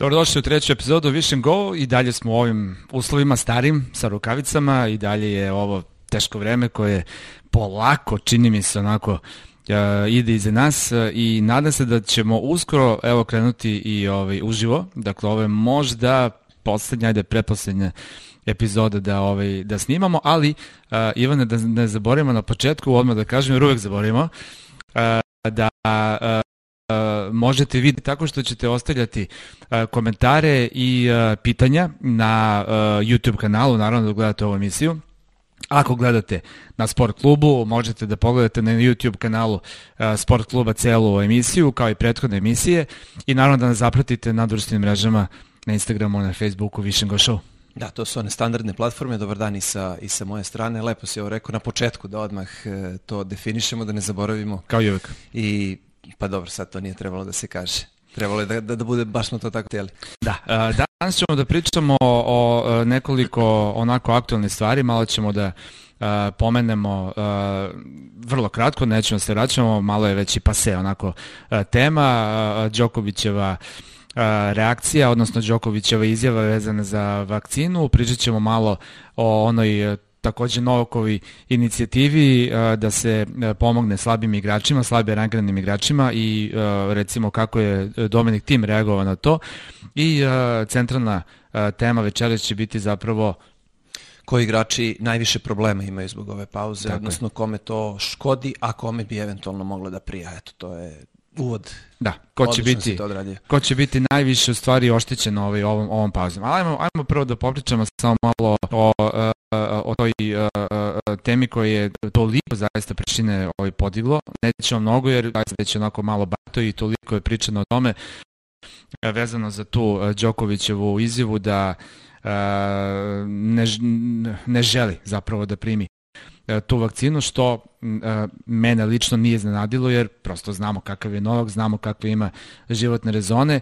Dobrodošli u treću epizodu Vision Go. I dalje smo u ovim uslovima starim sa rukavicama. I dalje je ovo teško vreme koje polako, čini mi se onako, uh, ide iza nas. I nadam se da ćemo uskoro evo krenuti i ovaj uživo. Dakle, ovo je možda poslednja, ajde preposlednja epizoda da ovaj da snimamo, ali uh, Ivane da ne zaboravimo na početku, odmah da kažem, jer uvek zaboravimo, uh, da možete vidjeti tako što ćete ostavljati komentare i pitanja na YouTube kanalu, naravno da gledate ovu emisiju. Ako gledate na Sport klubu, možete da pogledate na YouTube kanalu Sport kluba celu emisiju, kao i prethodne emisije i naravno da nas zapratite na društvenim mrežama na Instagramu, na Facebooku, Vision Go Show. Da, to su one standardne platforme, dobar dan i sa, i sa moje strane. Lepo si ovo rekao na početku da odmah e, to definišemo, da ne zaboravimo. Kao i uvek. I Pa dobro, sad to nije trebalo da se kaže. Trebalo je da, da, da bude, baš smo to tako htjeli. Da, danas ćemo da pričamo o, o nekoliko onako aktualnih stvari, malo ćemo da uh, pomenemo vrlo kratko, nećemo se vraćamo, malo je već i pase onako tema, Đokovićeva reakcija, odnosno Đokovićeva izjava vezana za vakcinu, pričat ćemo malo o onoj takođe Novakovi inicijativi da se pomogne slabim igračima, slabije rangiranim igračima i recimo kako je Dominik Tim reagovao na to i centralna tema večera će biti zapravo koji igrači najviše problema imaju zbog ove pauze, Tako odnosno je. kome to škodi, a kome bi eventualno moglo da prija. Eto, to je uvod. Da, ko će biti ko će biti najviše u stvari oštećen ovaj ovom ovom pauzom. Ali ajmo ajmo prvo da popričamo samo malo o uh, o toj uh, temi koja je toliko zaista prečine ovaj podiglo. Nećemo mnogo jer zaista već onako malo bato i toliko je pričano o tome vezano za tu Đokovićevu izjavu da ne, ne želi zapravo da primi tu vakcinu, što mene lično nije iznenadilo, jer prosto znamo kakav je Novak, znamo kakve ima životne rezone.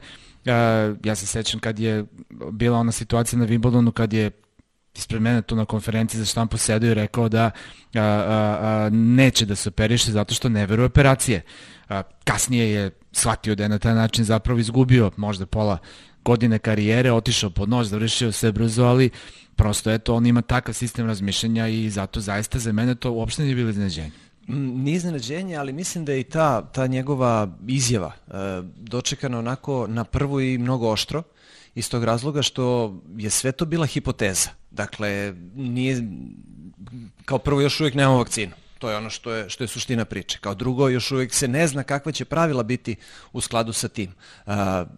Ja se sećam kad je bila ona situacija na Wimbledonu, kad je ispred mene tu na konferenciji za štampu sedeo i rekao da a, a, a, neće da se operiše zato što ne veruje operacije. A, kasnije je shvatio da je na taj način zapravo izgubio možda pola godine karijere, otišao pod nož, završio sve brzo, ali prosto eto, on ima takav sistem razmišljanja i zato zaista za mene to uopšte nije bilo iznenađenje. Nije iznenađenje, ali mislim da je i ta, ta njegova izjava e, dočekana onako na prvu i mnogo oštro, iz tog razloga što je sve to bila hipoteza. Dakle, nije, kao prvo još uvijek nemamo vakcinu. To je ono što je, što je suština priče. Kao drugo, još uvijek se ne zna kakva će pravila biti u skladu sa tim. Uh,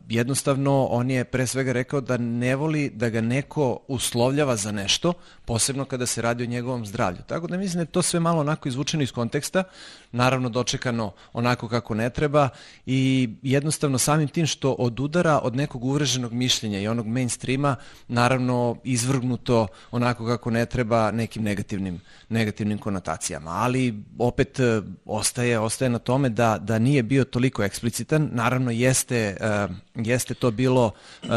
jednostavno, on je pre svega rekao da ne voli da ga neko uslovljava za nešto, posebno kada se radi o njegovom zdravlju. Tako da mislim da je to sve malo onako izvučeno iz konteksta, naravno dočekano onako kako ne treba i jednostavno samim tim što odudara od nekog uvreženog mišljenja i onog mainstreama, naravno izvrgnuto onako kako ne treba nekim negativnim, negativnim konotacijama. Ali opet e, ostaje, ostaje na tome da, da nije bio toliko eksplicitan. Naravno jeste, uh, jeste to bilo uh,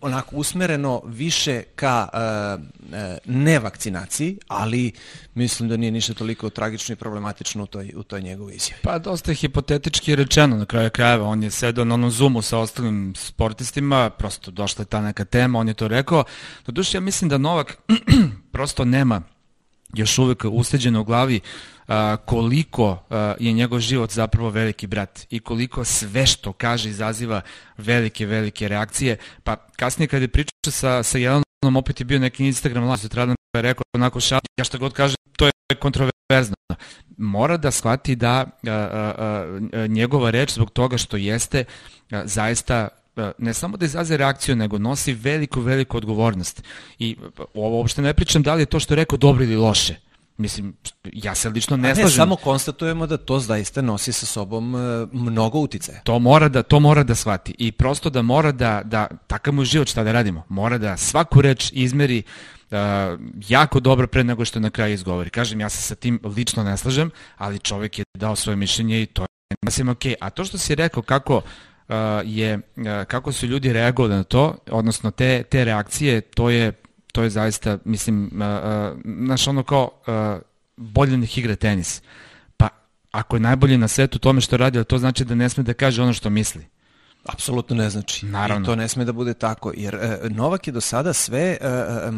onako usmereno više ka uh, nevakcinaciji, ali mislim da nije ništa toliko tragično i problematično u toj, u toj njegovoj izjavi. Pa dosta je hipotetički rečeno na kraju krajeva. On je sedao na onom zoomu sa ostalim sportistima, prosto došla je ta neka tema, on je to rekao. Doduše, ja mislim da Novak prosto nema još uvek usteđeno u glavi a, koliko a, je njegov život zapravo veliki brat i koliko sve što kaže izaziva velike, velike reakcije. Pa kasnije kad je pričao sa, sa Jelenom, opet je bio neki Instagram live, sutradan je rekao onako šal, ja što god kažem, to je kontroverzno. Mora da shvati da a, a, a, njegova reč zbog toga što jeste a, zaista ne samo da izaze reakciju, nego nosi veliku, veliku odgovornost. I ovo uopšte ne pričam da li je to što je rekao dobro ili loše. Mislim, ja se lično ne, ne slažem. samo konstatujemo da to zaista nosi sa sobom e, mnogo uticaja. To mora da to mora da shvati i prosto da mora da da takav mu život šta da radimo. Mora da svaku reč izmeri uh, jako dobro pre nego što na kraju izgovori. Kažem, ja se sa tim lično ne slažem, ali čovek je dao svoje mišljenje i to je mislim ok. A to što si rekao kako uh, je kako su ljudi reagovali na to, odnosno te te reakcije, to je to je zaista, mislim, uh, znaš ono kao uh, bolje nek igra tenis. Pa ako je najbolji na svetu tome što radi, to znači da ne sme da kaže ono što misli. Apsolutno ne znači. Naravno. I to ne sme da bude tako, jer e, Novak je do sada sve e, e,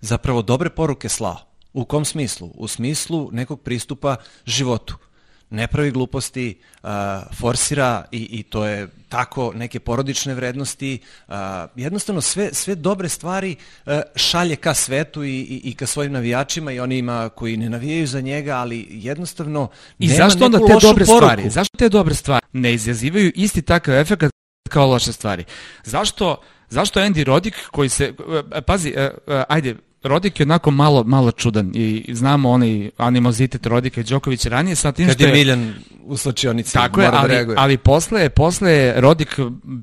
zapravo dobre poruke slao. U kom smislu? U smislu nekog pristupa životu ne pravi gluposti, uh, forsira i, i to je tako neke porodične vrednosti, uh, jednostavno sve, sve dobre stvari uh, šalje ka svetu i, i, i ka svojim navijačima i onima koji ne navijaju za njega, ali jednostavno I nema zašto onda te dobre poruku. stvari, zašto te dobre stvari ne izjazivaju isti takav efekt kao loše stvari? Zašto, zašto Andy Roddick koji se, pazi, ajde, Rodik je onako malo, malo čudan i znamo onaj animozitet Rodika i Đokovića ranije sa tim Kad što je je... Miljan u slačionici, Tako je, mora da ali, reaguje. ali posle, posle je Rodik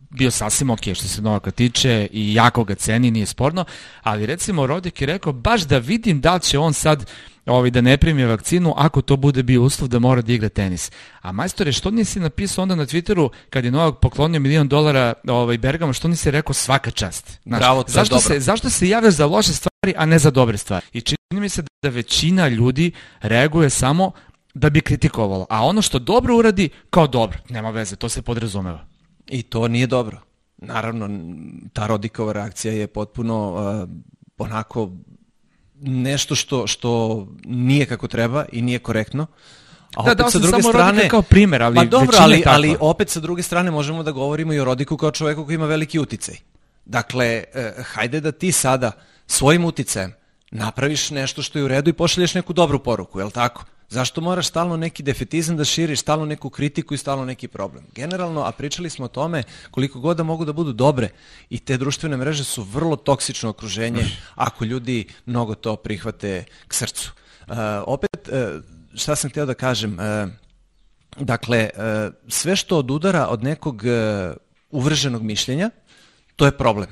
bio sasvim ok što se Novaka tiče i jako ga ceni, nije sporno, ali recimo Rodik je rekao baš da vidim da li će on sad ovaj, da ne primi vakcinu ako to bude bio uslov da mora da igra tenis. A majstore, što nisi napisao onda na Twitteru kad je Novak poklonio milion dolara ovaj, Bergamo, što nisi rekao svaka čast? Znaš, Bravo, to je zašto dobro. se, zašto se javljaš za loše stvari, a ne za dobre stvari? I čini mi se da većina ljudi reaguje samo da bi kritikovalo, a ono što dobro uradi, kao dobro, nema veze, to se podrazumeva. I to nije dobro. Naravno, ta Rodikova reakcija je potpuno uh, onako nešto što, što nije kako treba i nije korektno. A Da, opet dao sa druge samo strane, kao primer, ali pa dobro, većina je ali, takva. ali opet sa druge strane možemo da govorimo i o Rodiku kao čoveku koji ima veliki uticaj. Dakle, eh, hajde da ti sada svojim uticajem napraviš nešto što je u redu i pošalješ neku dobru poruku, je li tako? Zašto moraš stalno neki defetizam da širiš, stalno neku kritiku i stalno neki problem? Generalno, a pričali smo o tome koliko god da mogu da budu dobre i te društvene mreže su vrlo toksično okruženje ako ljudi mnogo to prihvate k srcu. Uh, opet, uh, šta sam htio da kažem, uh, dakle, uh, sve što odudara od nekog uh, uvrženog mišljenja, to je problem.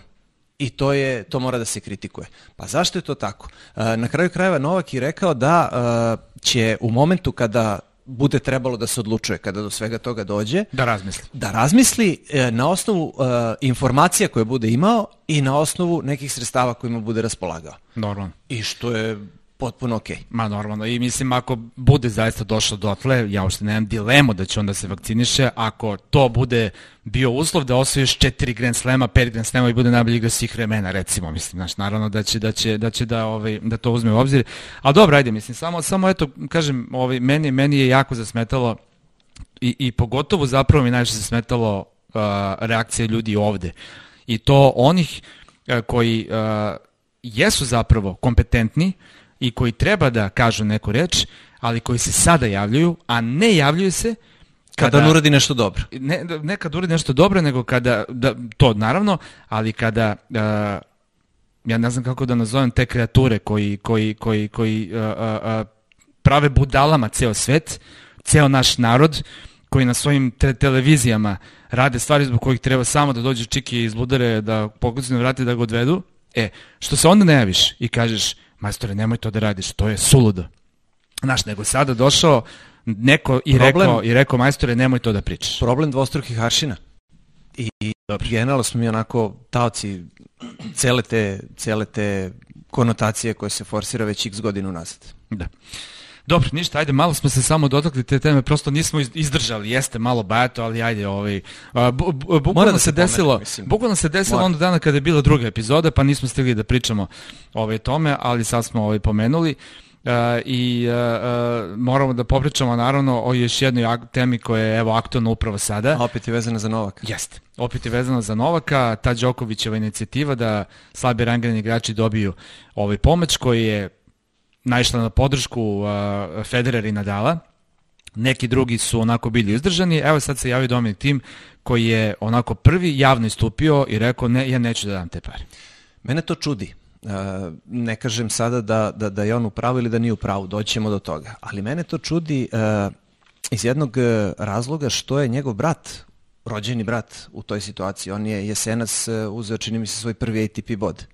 I to je to mora da se kritikuje. Pa zašto je to tako? E, Na kraju krajeva Novak je rekao da e, će u momentu kada bude trebalo da se odlučuje, kada do svega toga dođe, Da razmisli. da razmisli e, na osnovu informacija koje bude imao i na osnovu nekih sredstava kojima bude raspolagao. Normalno. I što je potpuno okej. Ma normalno. I mislim, ako bude zaista došlo dotle, ja uopšte nemam dilemu da će onda se vakciniše, ako to bude bio uslov da osvojiš četiri Grand Slema, pet Grand Slema i bude najbolji igra svih vremena, recimo, mislim, znaš, naravno da će da, će, da, će da, ovaj, da to uzme u obzir. A dobro, ajde, mislim, samo, samo eto, kažem, ovaj, meni, meni je jako zasmetalo i, i pogotovo zapravo mi najviše zasmetalo uh, reakcija ljudi ovde. I to onih uh, koji uh, jesu zapravo kompetentni i koji treba da kažu neku reč, ali koji se sada javljaju, a ne javljaju se Kada on uradi nešto dobro. ne, ne kad uradi nešto dobro, nego kada, da, to naravno, ali kada, uh, ja ne znam kako da nazovem te kreature koji, koji, koji, koji uh, uh, prave budalama ceo svet, ceo naš narod, koji na svojim te televizijama rade stvari zbog kojih treba samo da dođu čiki iz budare, da pokucaju vrati da ga odvedu, e, što se onda ne javiš i kažeš, majstore, nemoj to da radiš, to je suludo. Znaš, nego sada došao neko i Problem- rekao, i rekao, majstore, nemoj to da pričaš. Problem dvostrukih aršina. I, i generalno smo mi onako taoci cele te, cele te konotacije koje se forsira već x godinu nazad. Da. Dobro, ništa, ajde, malo smo se samo dotakli te teme, prosto nismo iz- izdržali, jeste malo bajato, ali ajde, ovaj, a, bu, bu, Mora bukvalno da se, se desilo, bukvalno se desilo Mora. onda dana kada je bila druga epizoda, pa nismo stigli da pričamo ovaj, tome, ali sad smo ovaj, pomenuli. Uh, i uh, uh, moramo da popričamo naravno o još jednoj temi koja je evo aktualna upravo sada. A opet je vezana za Novaka. Jeste. Opet je vezano za Novaka, ta Đokovićeva inicijativa da slabi rangirani igrači dobiju ovaj pomoć koji je naišla na podršku uh, Federer i Nadala. Neki drugi su onako bili izdržani. Evo sad se javio Dominik Tim koji je onako prvi javno istupio i rekao ne, ja neću da dam te pare. Mene to čudi. Uh, ne kažem sada da, da, da je on u pravu ili da nije u pravu, doćemo do toga. Ali mene to čudi uh, iz jednog uh, razloga što je njegov brat, rođeni brat u toj situaciji. On je jesenas uzeo, čini mi se, svoj prvi ATP bod.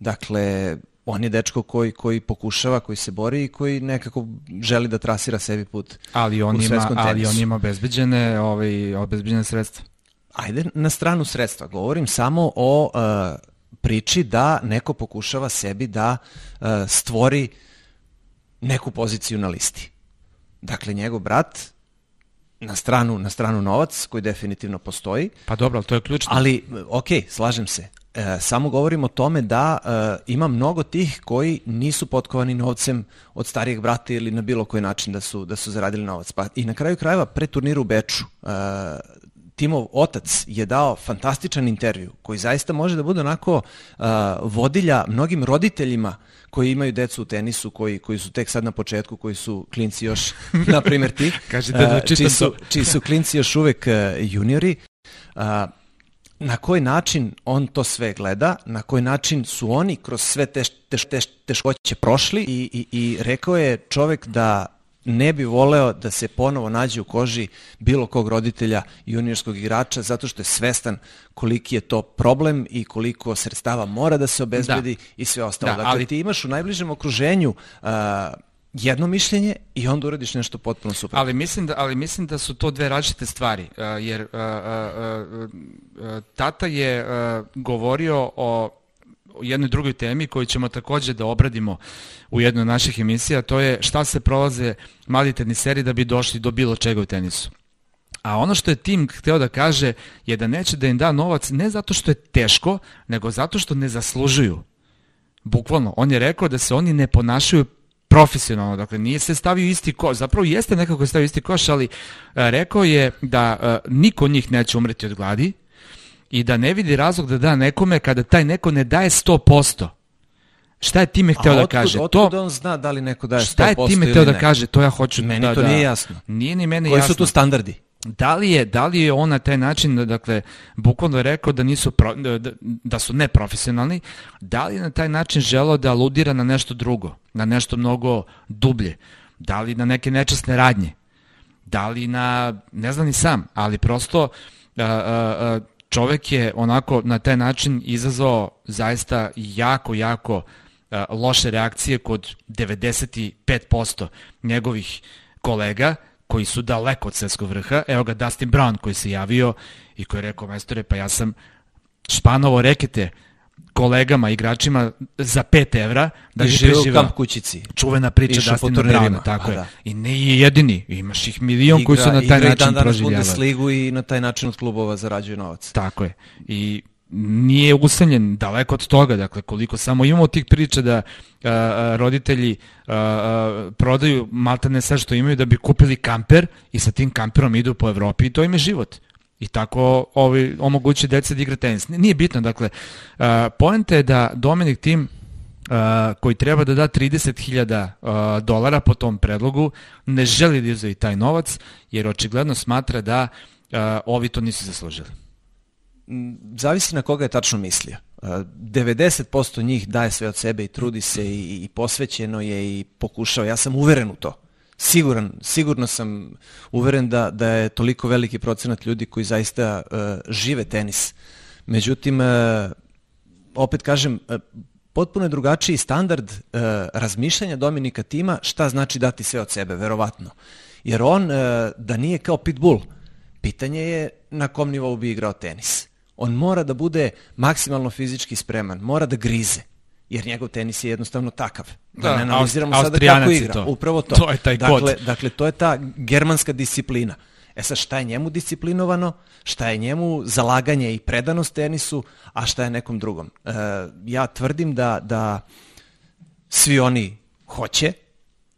Dakle, on je dečko koji, koji pokušava, koji se bori i koji nekako želi da trasira sebi put Ali on u ima, ali on ima obezbeđene, ovaj, obezbeđene sredstva. Ajde na stranu sredstva. Govorim samo o uh, priči da neko pokušava sebi da uh, stvori neku poziciju na listi. Dakle, njegov brat na stranu, na stranu novac koji definitivno postoji. Pa dobro, ali to je ključno. Ali, ok, slažem se. E, samo govorim o tome da e, ima mnogo tih koji nisu potkovani novcem od starijeg brata ili na bilo koji način da su, da su zaradili novac. Pa i na kraju krajeva pre turniru u Beču e, Timov otac je dao fantastičan intervju koji zaista može da bude onako uh, vodilja mnogim roditeljima koji imaju decu u tenisu, koji, koji su tek sad na početku, koji su klinci još, na primjer ti, Kažete da uh, čiji, su, čiji su klinci još uvek uh, juniori. Uh, na koji način on to sve gleda, na koji način su oni kroz sve te, te, te teškoće prošli i, i, i rekao je čovek da ne bi voleo da se ponovo nađe u koži bilo kog roditelja juniorskog igrača zato što je svestan koliki je to problem i koliko sredstava mora da se obezbedi da. i sve ostalo. Da, dakle, ali... ti imaš u najbližem okruženju uh, jedno mišljenje i onda uradiš nešto potpuno super. Ali mislim da, ali mislim da su to dve različite stvari, uh, jer uh, uh, tata je govorio o jednoj drugoj temi koju ćemo takođe da obradimo u jednoj od naših emisija, to je šta se prolaze mladi teniseri da bi došli do bilo čega u tenisu. A ono što je tim hteo da kaže je da neće da im da novac ne zato što je teško, nego zato što ne zaslužuju. Bukvalno, on je rekao da se oni ne ponašaju profesionalno, dakle nije se stavio isti koš, zapravo jeste nekako je stavio isti koš, ali a, rekao je da a, niko od njih neće umreti od gladi, i da ne vidi razlog da da nekome kada taj neko ne daje 100%. Šta je time hteo da kaže? Otkud to, on zna da li neko daje 100% Šta je time hteo da kaže? To ja hoću meni da... To da, nije jasno. Nije ni mene Koji jasno. su tu standardi? Da li je, da li je on na taj način, dakle, bukvalno je rekao da, nisu pro, da, da su neprofesionalni, da li je na taj način želao da aludira na nešto drugo, na nešto mnogo dublje, da li na neke nečasne radnje, da li na, ne znam ni sam, ali prosto a, a, a, čovek je onako na taj način izazvao zaista jako, jako uh, loše reakcije kod 95% njegovih kolega koji su daleko od svetskog vrha. Evo ga Dustin Brown koji se javio i koji je rekao, majstore, pa ja sam španovo rekete kolegama, igračima za 5 evra da bi živio kamp kućici. Čuvena priča Dustina Browna, tako je. Da. I ne je jedini, imaš ih milion igra, koji su na taj način dan proživljavali. Igra Bundesligu i na taj način od klubova zarađuju novac. Tako je. I nije usamljen daleko od toga, dakle koliko samo imamo tih priča da a, a, roditelji a, a, prodaju maltene sve što imaju da bi kupili kamper i sa tim kamperom idu po Evropi i to im je život. I tako ovi, omogući dece da igra tenis. Nije bitno, dakle, uh, poenta je da Dominik Tim uh, koji treba da da 30.000 uh, dolara po tom predlogu, ne želi da izvoji taj novac, jer očigledno smatra da uh, ovi to nisu zaslužili. Zavisi na koga je tačno mislio. 90% njih daje sve od sebe i trudi se i, i posvećeno je i pokušao. Ja sam uveren u to siguran, sigurno sam uveren da, da je toliko veliki procenat ljudi koji zaista uh, žive tenis. Međutim, uh, opet kažem, uh, potpuno je drugačiji standard uh, razmišljanja Dominika Tima šta znači dati sve od sebe, verovatno. Jer on, uh, da nije kao pitbull, pitanje je na kom nivou bi igrao tenis. On mora da bude maksimalno fizički spreman, mora da grize jer njegov tenis je jednostavno takav. Da, da ne analiziramo sada kako igra. To. Upravo to. To je taj dakle, kod. Dakle, to je ta germanska disciplina. E sad, šta je njemu disciplinovano, šta je njemu zalaganje i predanost tenisu, a šta je nekom drugom. E, ja tvrdim da, da svi oni hoće,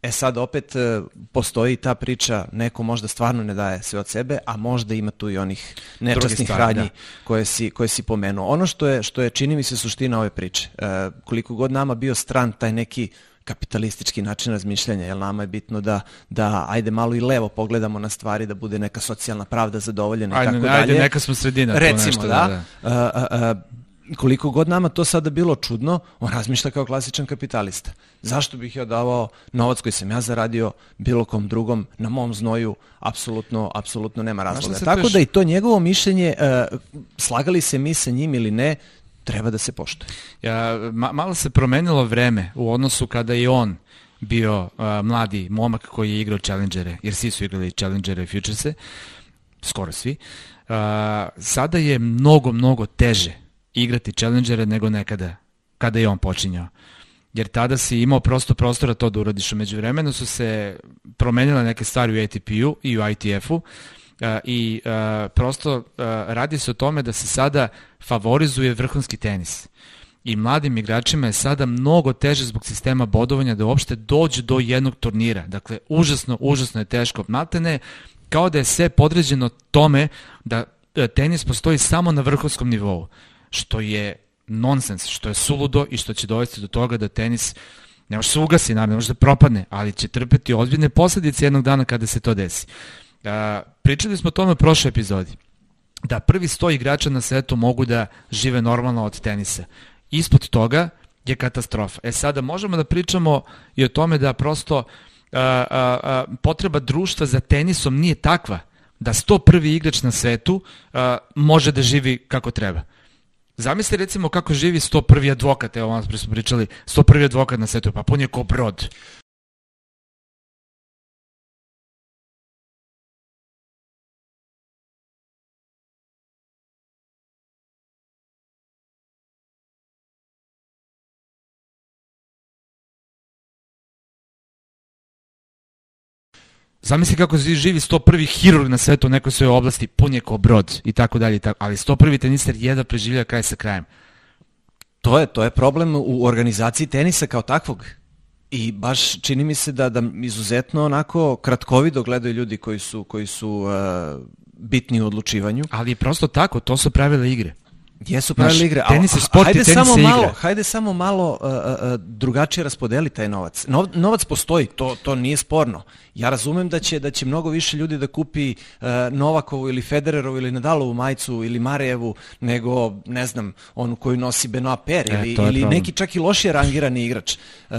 E sad opet e, postoji ta priča, neko možda stvarno ne daje sve od sebe, a možda ima tu i onih nečasnih radnji da. koje, si, koje si pomenuo. Ono što je, što je čini mi se suština ove priče, e, koliko god nama bio stran taj neki kapitalistički način razmišljanja, jer nama je bitno da, da ajde malo i levo pogledamo na stvari, da bude neka socijalna pravda zadovoljena i tako dalje. Ajde, neka smo sredina. Recimo, nešto, da. da, da. A, a, a, koliko god nama to sada bilo čudno, on razmišlja kao klasičan kapitalista. Zašto bih ja davao novac koji sam ja zaradio bilo kom drugom na mom znoju, apsolutno, apsolutno nema razloga. Tako peš... da i to njegovo mišljenje, uh, slagali se mi sa njim ili ne, treba da se poštuje. Ja, ma, malo se promenilo vreme u odnosu kada je on bio uh, mladi momak koji je igrao Challengere, jer svi su igrali Challengere i Futurese, skoro svi. Uh, sada je mnogo, mnogo teže igrati Challengere nego nekada, kada je on počinjao. jer tada si imao prosto prostora to da uradiš. Umeđu vremenu su se promenile neke stvari u ATP-u i u ITF-u i uh, prosto uh, radi se o tome da se sada favorizuje vrhunski tenis i mladim igračima je sada mnogo teže zbog sistema bodovanja da uopšte dođe do jednog turnira. Dakle, užasno, užasno je teško. Maltene kao da je sve podređeno tome da e, tenis postoji samo na vrhovskom nivou, što je nonsens, što je suludo i što će dovesti do toga da tenis ne može se ugasi, naravno, ne može da propadne, ali će trpeti ozbiljne posledice jednog dana kada se to desi. A, pričali smo o tome u prošloj epizodi da prvi sto igrača na svetu mogu da žive normalno od tenisa. Ispod toga je katastrofa. E sada možemo da pričamo i o tome da prosto a, a, a, potreba društva za tenisom nije takva da 101. igrač na svetu a, može da živi kako treba. Zamisli recimo kako živi 101. advokat, evo vam smo pričali, 101. advokat na svetu, pa pun je ko brod. Zamisli kako živi 101. hirurg na svetu u nekoj svojoj oblasti, pun je ko brod i tako dalje, ali 101. tenister jedva preživlja kraj sa krajem. To je, to je problem u organizaciji tenisa kao takvog. I baš čini mi se da, da izuzetno onako kratkovido gledaju ljudi koji su, koji su uh, bitni u odlučivanju. Ali prosto tako, to su pravila igre. Jesu pravili igre. Tenis je sport hajde i tenis samo je malo. Hajde samo malo uh, uh, drugačije raspodeli taj novac. No, novac postoji, to, to nije sporno. Ja razumem da će, da će mnogo više ljudi da kupi uh, Novakovu ili Federerovu ili Nadalovu majicu ili Marejevu nego, ne znam, onu koju nosi Benoit Per ili, e, ili neki čak i lošije rangirani igrač. Uh,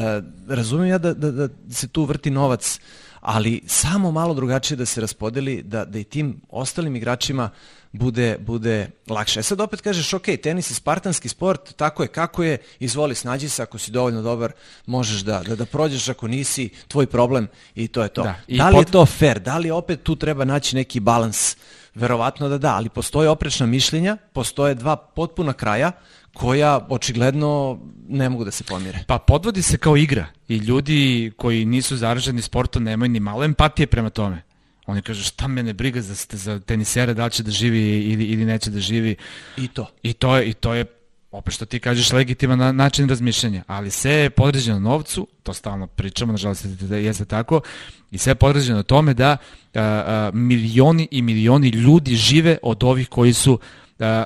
razumem ja da, da, da se tu vrti novac ali samo malo drugačije da se raspodeli, da, da i tim ostalim igračima bude, bude lakše. E sad opet kažeš, ok, tenis je spartanski sport, tako je kako je, izvoli snađi se, ako si dovoljno dobar, možeš da, da, da prođeš, ako nisi, tvoj problem i to je to. Da, da li pod... je to fair? Da li opet tu treba naći neki balans? Verovatno da da, ali postoje oprečna mišljenja, postoje dva potpuna kraja, koja očigledno ne mogu da se pomire. Pa podvodi se kao igra i ljudi koji nisu zaraženi sportom nemaju ni malo empatije prema tome. Oni kažu šta mene briga za, za tenisera da li će da živi ili, ili neće da živi. I to. I to je, i to je opet što ti kažeš legitiman način razmišljanja, ali sve je podređeno novcu, to stalno pričamo, nažalost da jeste tako, i sve je podređeno tome da a, a, milioni i milioni ljudi žive od ovih koji su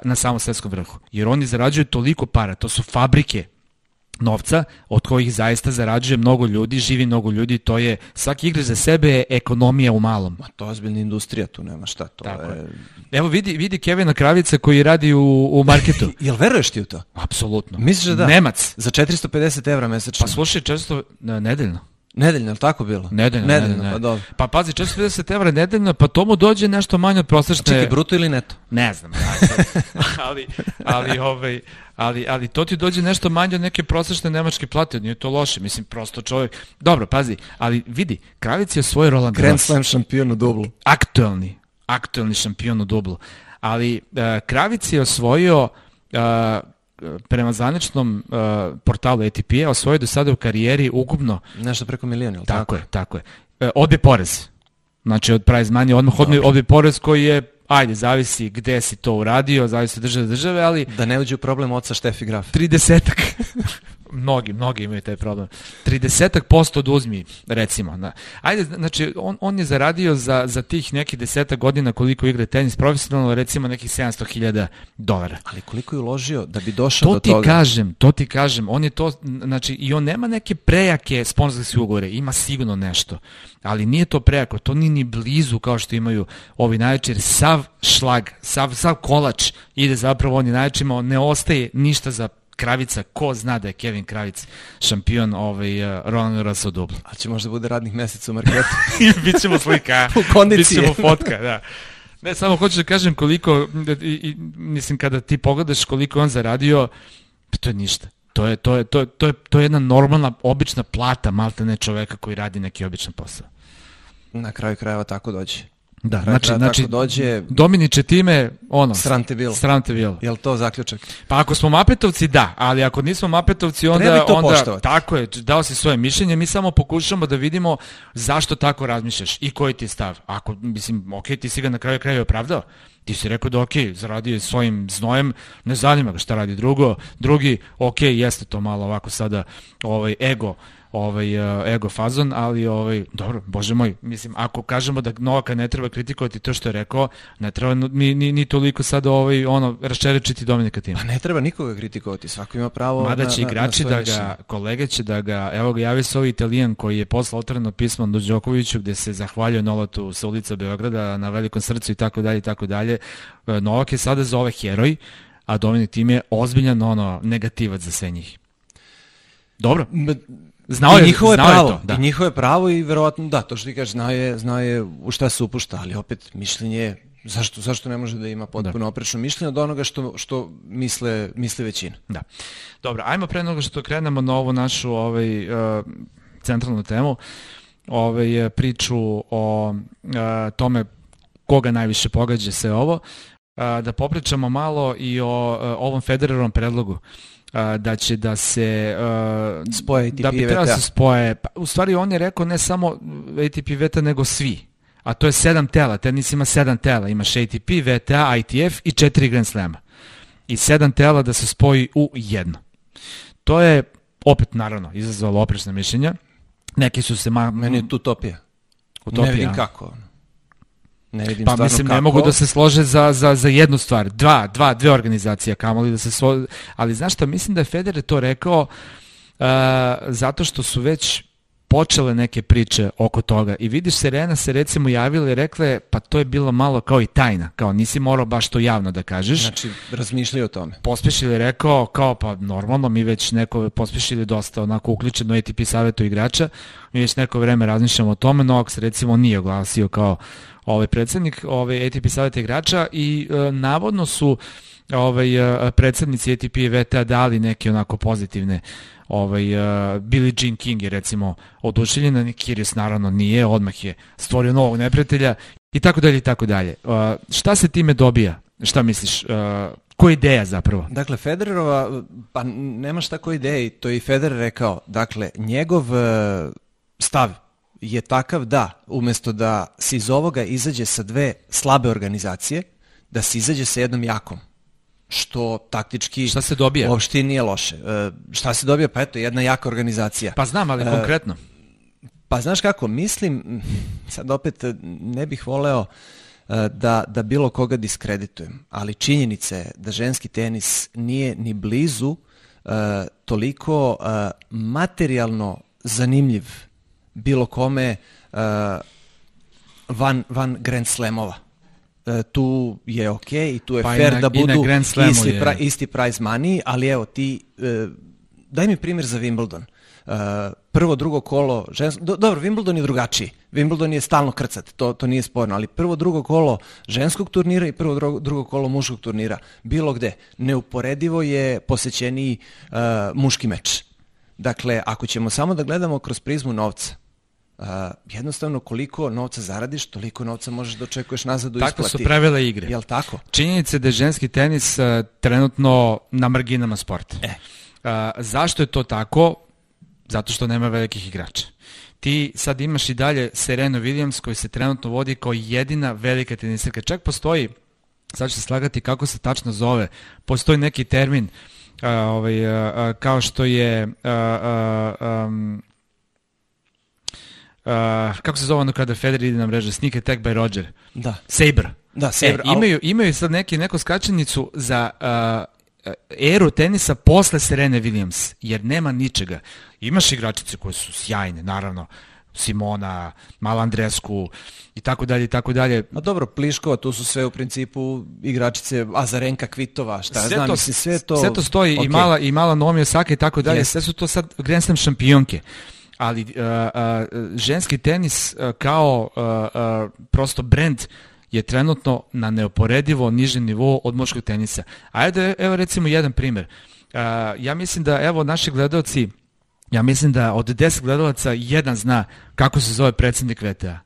na samom svetskom vrhu. Jer oni zarađuju toliko para, to su fabrike novca od kojih zaista zarađuje mnogo ljudi, živi mnogo ljudi, to je svaki igrač za sebe je ekonomija u malom. Ma to je ozbiljna industrija, tu nema šta, to Tako je... Evo vidi, vidi Kevina Kravica koji radi u, u marketu. Jel veruješ ti u to? Apsolutno. Misliš da? Nemac. Za 450 evra mesečno. Pa slušaj, često nedeljno. Nedeljno, je tako bilo? Nedeljno, nedeljno, nedeljno pa dobro. Pa pazi, 450 evra nedeljno, pa to mu dođe nešto manje od prosečne... Čekaj, bruto ili neto? Ne znam, ja sad, ali, ali, ovaj, ali, ali to ti dođe nešto manje od neke prosečne nemačke plate, nije to loše, mislim, prosto čovjek... Dobro, pazi, ali vidi, Kravic je svoj Roland Grand Slam šampion u dublu. Aktuelni, aktuelni šampion u dublu. Ali uh, Kravic je osvojio uh, prema zvaničnom uh, portalu ATP-a osvojio do sada u karijeri ukupno... Nešto preko miliona, ili tako? Tako je, tako je. Uh, odbije porez. Znači od prize money odmah odbije, odbije porez koji je ajde, zavisi gde si to uradio, zavisi od države države, ali... Da ne uđe u problem oca Štefi Graf. 30 mnogi, mnogi imaju taj problem. 30 posto oduzmi, recimo. Da. Ajde, znači, on, on je zaradio za, za tih nekih deseta godina koliko igra tenis profesionalno, recimo nekih 700.000 dolara. Ali koliko je uložio da bi došao to do toga? To ti kažem, to ti kažem. On je to, znači, i on nema neke prejake sponsorske ugovore, ima sigurno nešto. Ali nije to prejako, to nije ni blizu kao što imaju ovi najveći, jer sav šlag, sav, sav kolač ide zapravo oni najvećima, ne ostaje ništa za Kravica, ko zna da je Kevin Kravic šampion ovaj, uh, Roland Garros u dublu. A će možda bude radnih meseca u marketu. Bićemo slika. u kondiciji. Bićemo fotka, da. Ne, samo hoću da kažem koliko, i, i, mislim, kada ti pogledaš koliko on zaradio, pa to je ništa. To je, to je, to je, to je, to je jedna normalna, obična plata malta ne čoveka koji radi neki običan posao. Na kraju krajeva tako dođe. Da, znači, znači dođe... Dominiče time, ono... Srante bilo. Srante bilo. Jel to zaključak? Pa ako smo Mapetovci, da, ali ako nismo Mapetovci, onda... Treba to onda, poštovati. Tako je, dao si svoje mišljenje, mi samo pokušamo da vidimo zašto tako razmišljaš i koji ti je stav. Ako, mislim, ok, ti si ga na kraju kraja opravdao. Ti si rekao da ok, zaradio je svojim znojem, ne zanima ga šta radi drugo. Drugi, ok, jeste to malo ovako sada ovaj, ego ovaj uh, ego fazon, ali ovaj dobro, bože moj, mislim ako kažemo da Novaka ne treba kritikovati to što je rekao, ne treba ni ni, ni toliko sad ovaj ono raščerečiti Dominika Tima. Pa ne treba nikoga kritikovati, svako ima pravo Mada će na, igrači na da ga kolege će da ga evo ga javi se ovaj Italijan koji je poslao otvoreno pismo do Đokoviću gde se zahvaljuje Nolatu sa ulica Beograda na velikom srcu i tako dalje i tako dalje. E, Novak je sada za ove heroj, a Dominik Tim je ozbiljan ono negativac za sve njih. Dobro. Znao je, I njihovo je pravo, to, da. i njihovo je pravo i verovatno da, to što ti kažeš, zna je, zna je u šta se upušta, ali opet mišljenje zašto, zašto ne može da ima potpuno da. oprečno mišljenje od onoga što, što misle, misle većina. Da. Dobro, ajmo pre nego što krenemo na ovu našu ovaj, uh, centralnu temu, ovaj, priču o uh, tome koga najviše pogađa sve ovo, uh, da popričamo malo i o uh, ovom Federerovom predlogu da će da se uh, spoje ATP da bi trebalo da se spoje. Pa, u stvari on je rekao ne samo ATP VTA nego svi. A to je sedam tela, tenis ima sedam tela, imaš ATP, VTA, ITF i četiri Grand Slema. I sedam tela da se spoji u jedno. To je opet naravno izazvalo oprečna mišljenja. Neki su se ma... Meni je tu utopija. Utopija. Ne vidim kako. Ne vidim pa mislim kako. ne mogu da se slože za, za, za jednu stvar. Dva, dva, dve organizacije kamoli da se slože. Ali znaš šta, mislim da je Federer to rekao uh, zato što su već počele neke priče oko toga i vidiš Serena se recimo javila i rekla je pa to je bilo malo kao i tajna, kao nisi morao baš to javno da kažeš. Znači razmišljaju o tome. Pospešili je rekao kao pa normalno mi već neko pospešili dosta onako uključeno ATP savjetu igrača, mi već neko vreme razmišljamo o tome, se recimo nije oglasio kao ovaj predsednik ovaj ATP saveta igrača i e, navodno su ovaj e, predsednici ATP i VTA dali neke onako pozitivne ovaj uh, Billie Jean King je recimo oduševljena, Kyrgios naravno nije, odmah je stvorio novog neprijatelja i tako dalje i tako dalje. Uh, šta se time dobija? Šta misliš? Uh, koja ideja zapravo? Dakle, Federerova, pa nema šta koja ideja, to je i Federer rekao. Dakle, njegov uh, stav je takav da, umesto da se iz ovoga izađe sa dve slabe organizacije, da se izađe sa jednom jakom što taktički šta se dobija? uopšte nije loše. E, šta se dobija? Pa eto, jedna jaka organizacija. Pa znam, ali e, konkretno. Pa znaš kako, mislim, sad opet ne bih voleo e, da, da bilo koga diskreditujem, ali činjenica je da ženski tenis nije ni blizu e, toliko e, materijalno zanimljiv bilo kome uh, van, van Grand Slamova. Uh, tu je ok i tu je pa fair na, da budu isti, pra, isti prize money, ali evo ti, uh, daj mi primjer za Wimbledon. Uh, prvo, drugo kolo, žensko, do, dobro, Wimbledon je drugačiji. Wimbledon je stalno krcat, to, to nije sporno, ali prvo, drugo kolo ženskog turnira i prvo, drugo, drugo kolo muškog turnira, bilo gde, neuporedivo je posećeniji uh, muški meč. Dakle, ako ćemo samo da gledamo kroz prizmu novca, Uh, jednostavno koliko novca zaradiš, toliko novca možeš da očekuješ nazad u isplati. Tako su pravila igre. Jel tako? Činjenica da je ženski tenis uh, trenutno na marginama sporta. E. Uh, zašto je to tako? Zato što nema velikih igrača. Ti sad imaš i dalje Serena Williams koji se trenutno vodi kao jedina velika tenisarka. Čak postoji, sad ću se slagati kako se tačno zove, postoji neki termin uh, ovaj, uh, kao što je uh, uh, um, uh, kako se zove ono kada Federer ide na mreže, Sneak Attack by Roger. Da. Saber. Da, Saber. E, imaju, imaju sad neki, neku skačenicu za uh, eru tenisa posle Serene Williams, jer nema ničega. Imaš igračice koje su sjajne, naravno, Simona, Mal Andresku i tako dalje i tako dalje. Ma dobro, Pliškova, tu su sve u principu igračice Azarenka Kvitova, šta sve znam, to, mislim, sve to... Sve to stoji okay. i mala, i mala Nomi Osaka i tako dalje, yes. sve su to sad Grand Slam šampionke ali uh, uh, ženski tenis uh, kao uh, uh, prosto brend je trenutno na neoporedivo nižem nivou od muškog tenisa. Ajde, evo recimo jedan primer. Uh, ja mislim da, evo, naši gledalci, ja mislim da od 10 gledalaca jedan zna kako se zove predsednik VTA.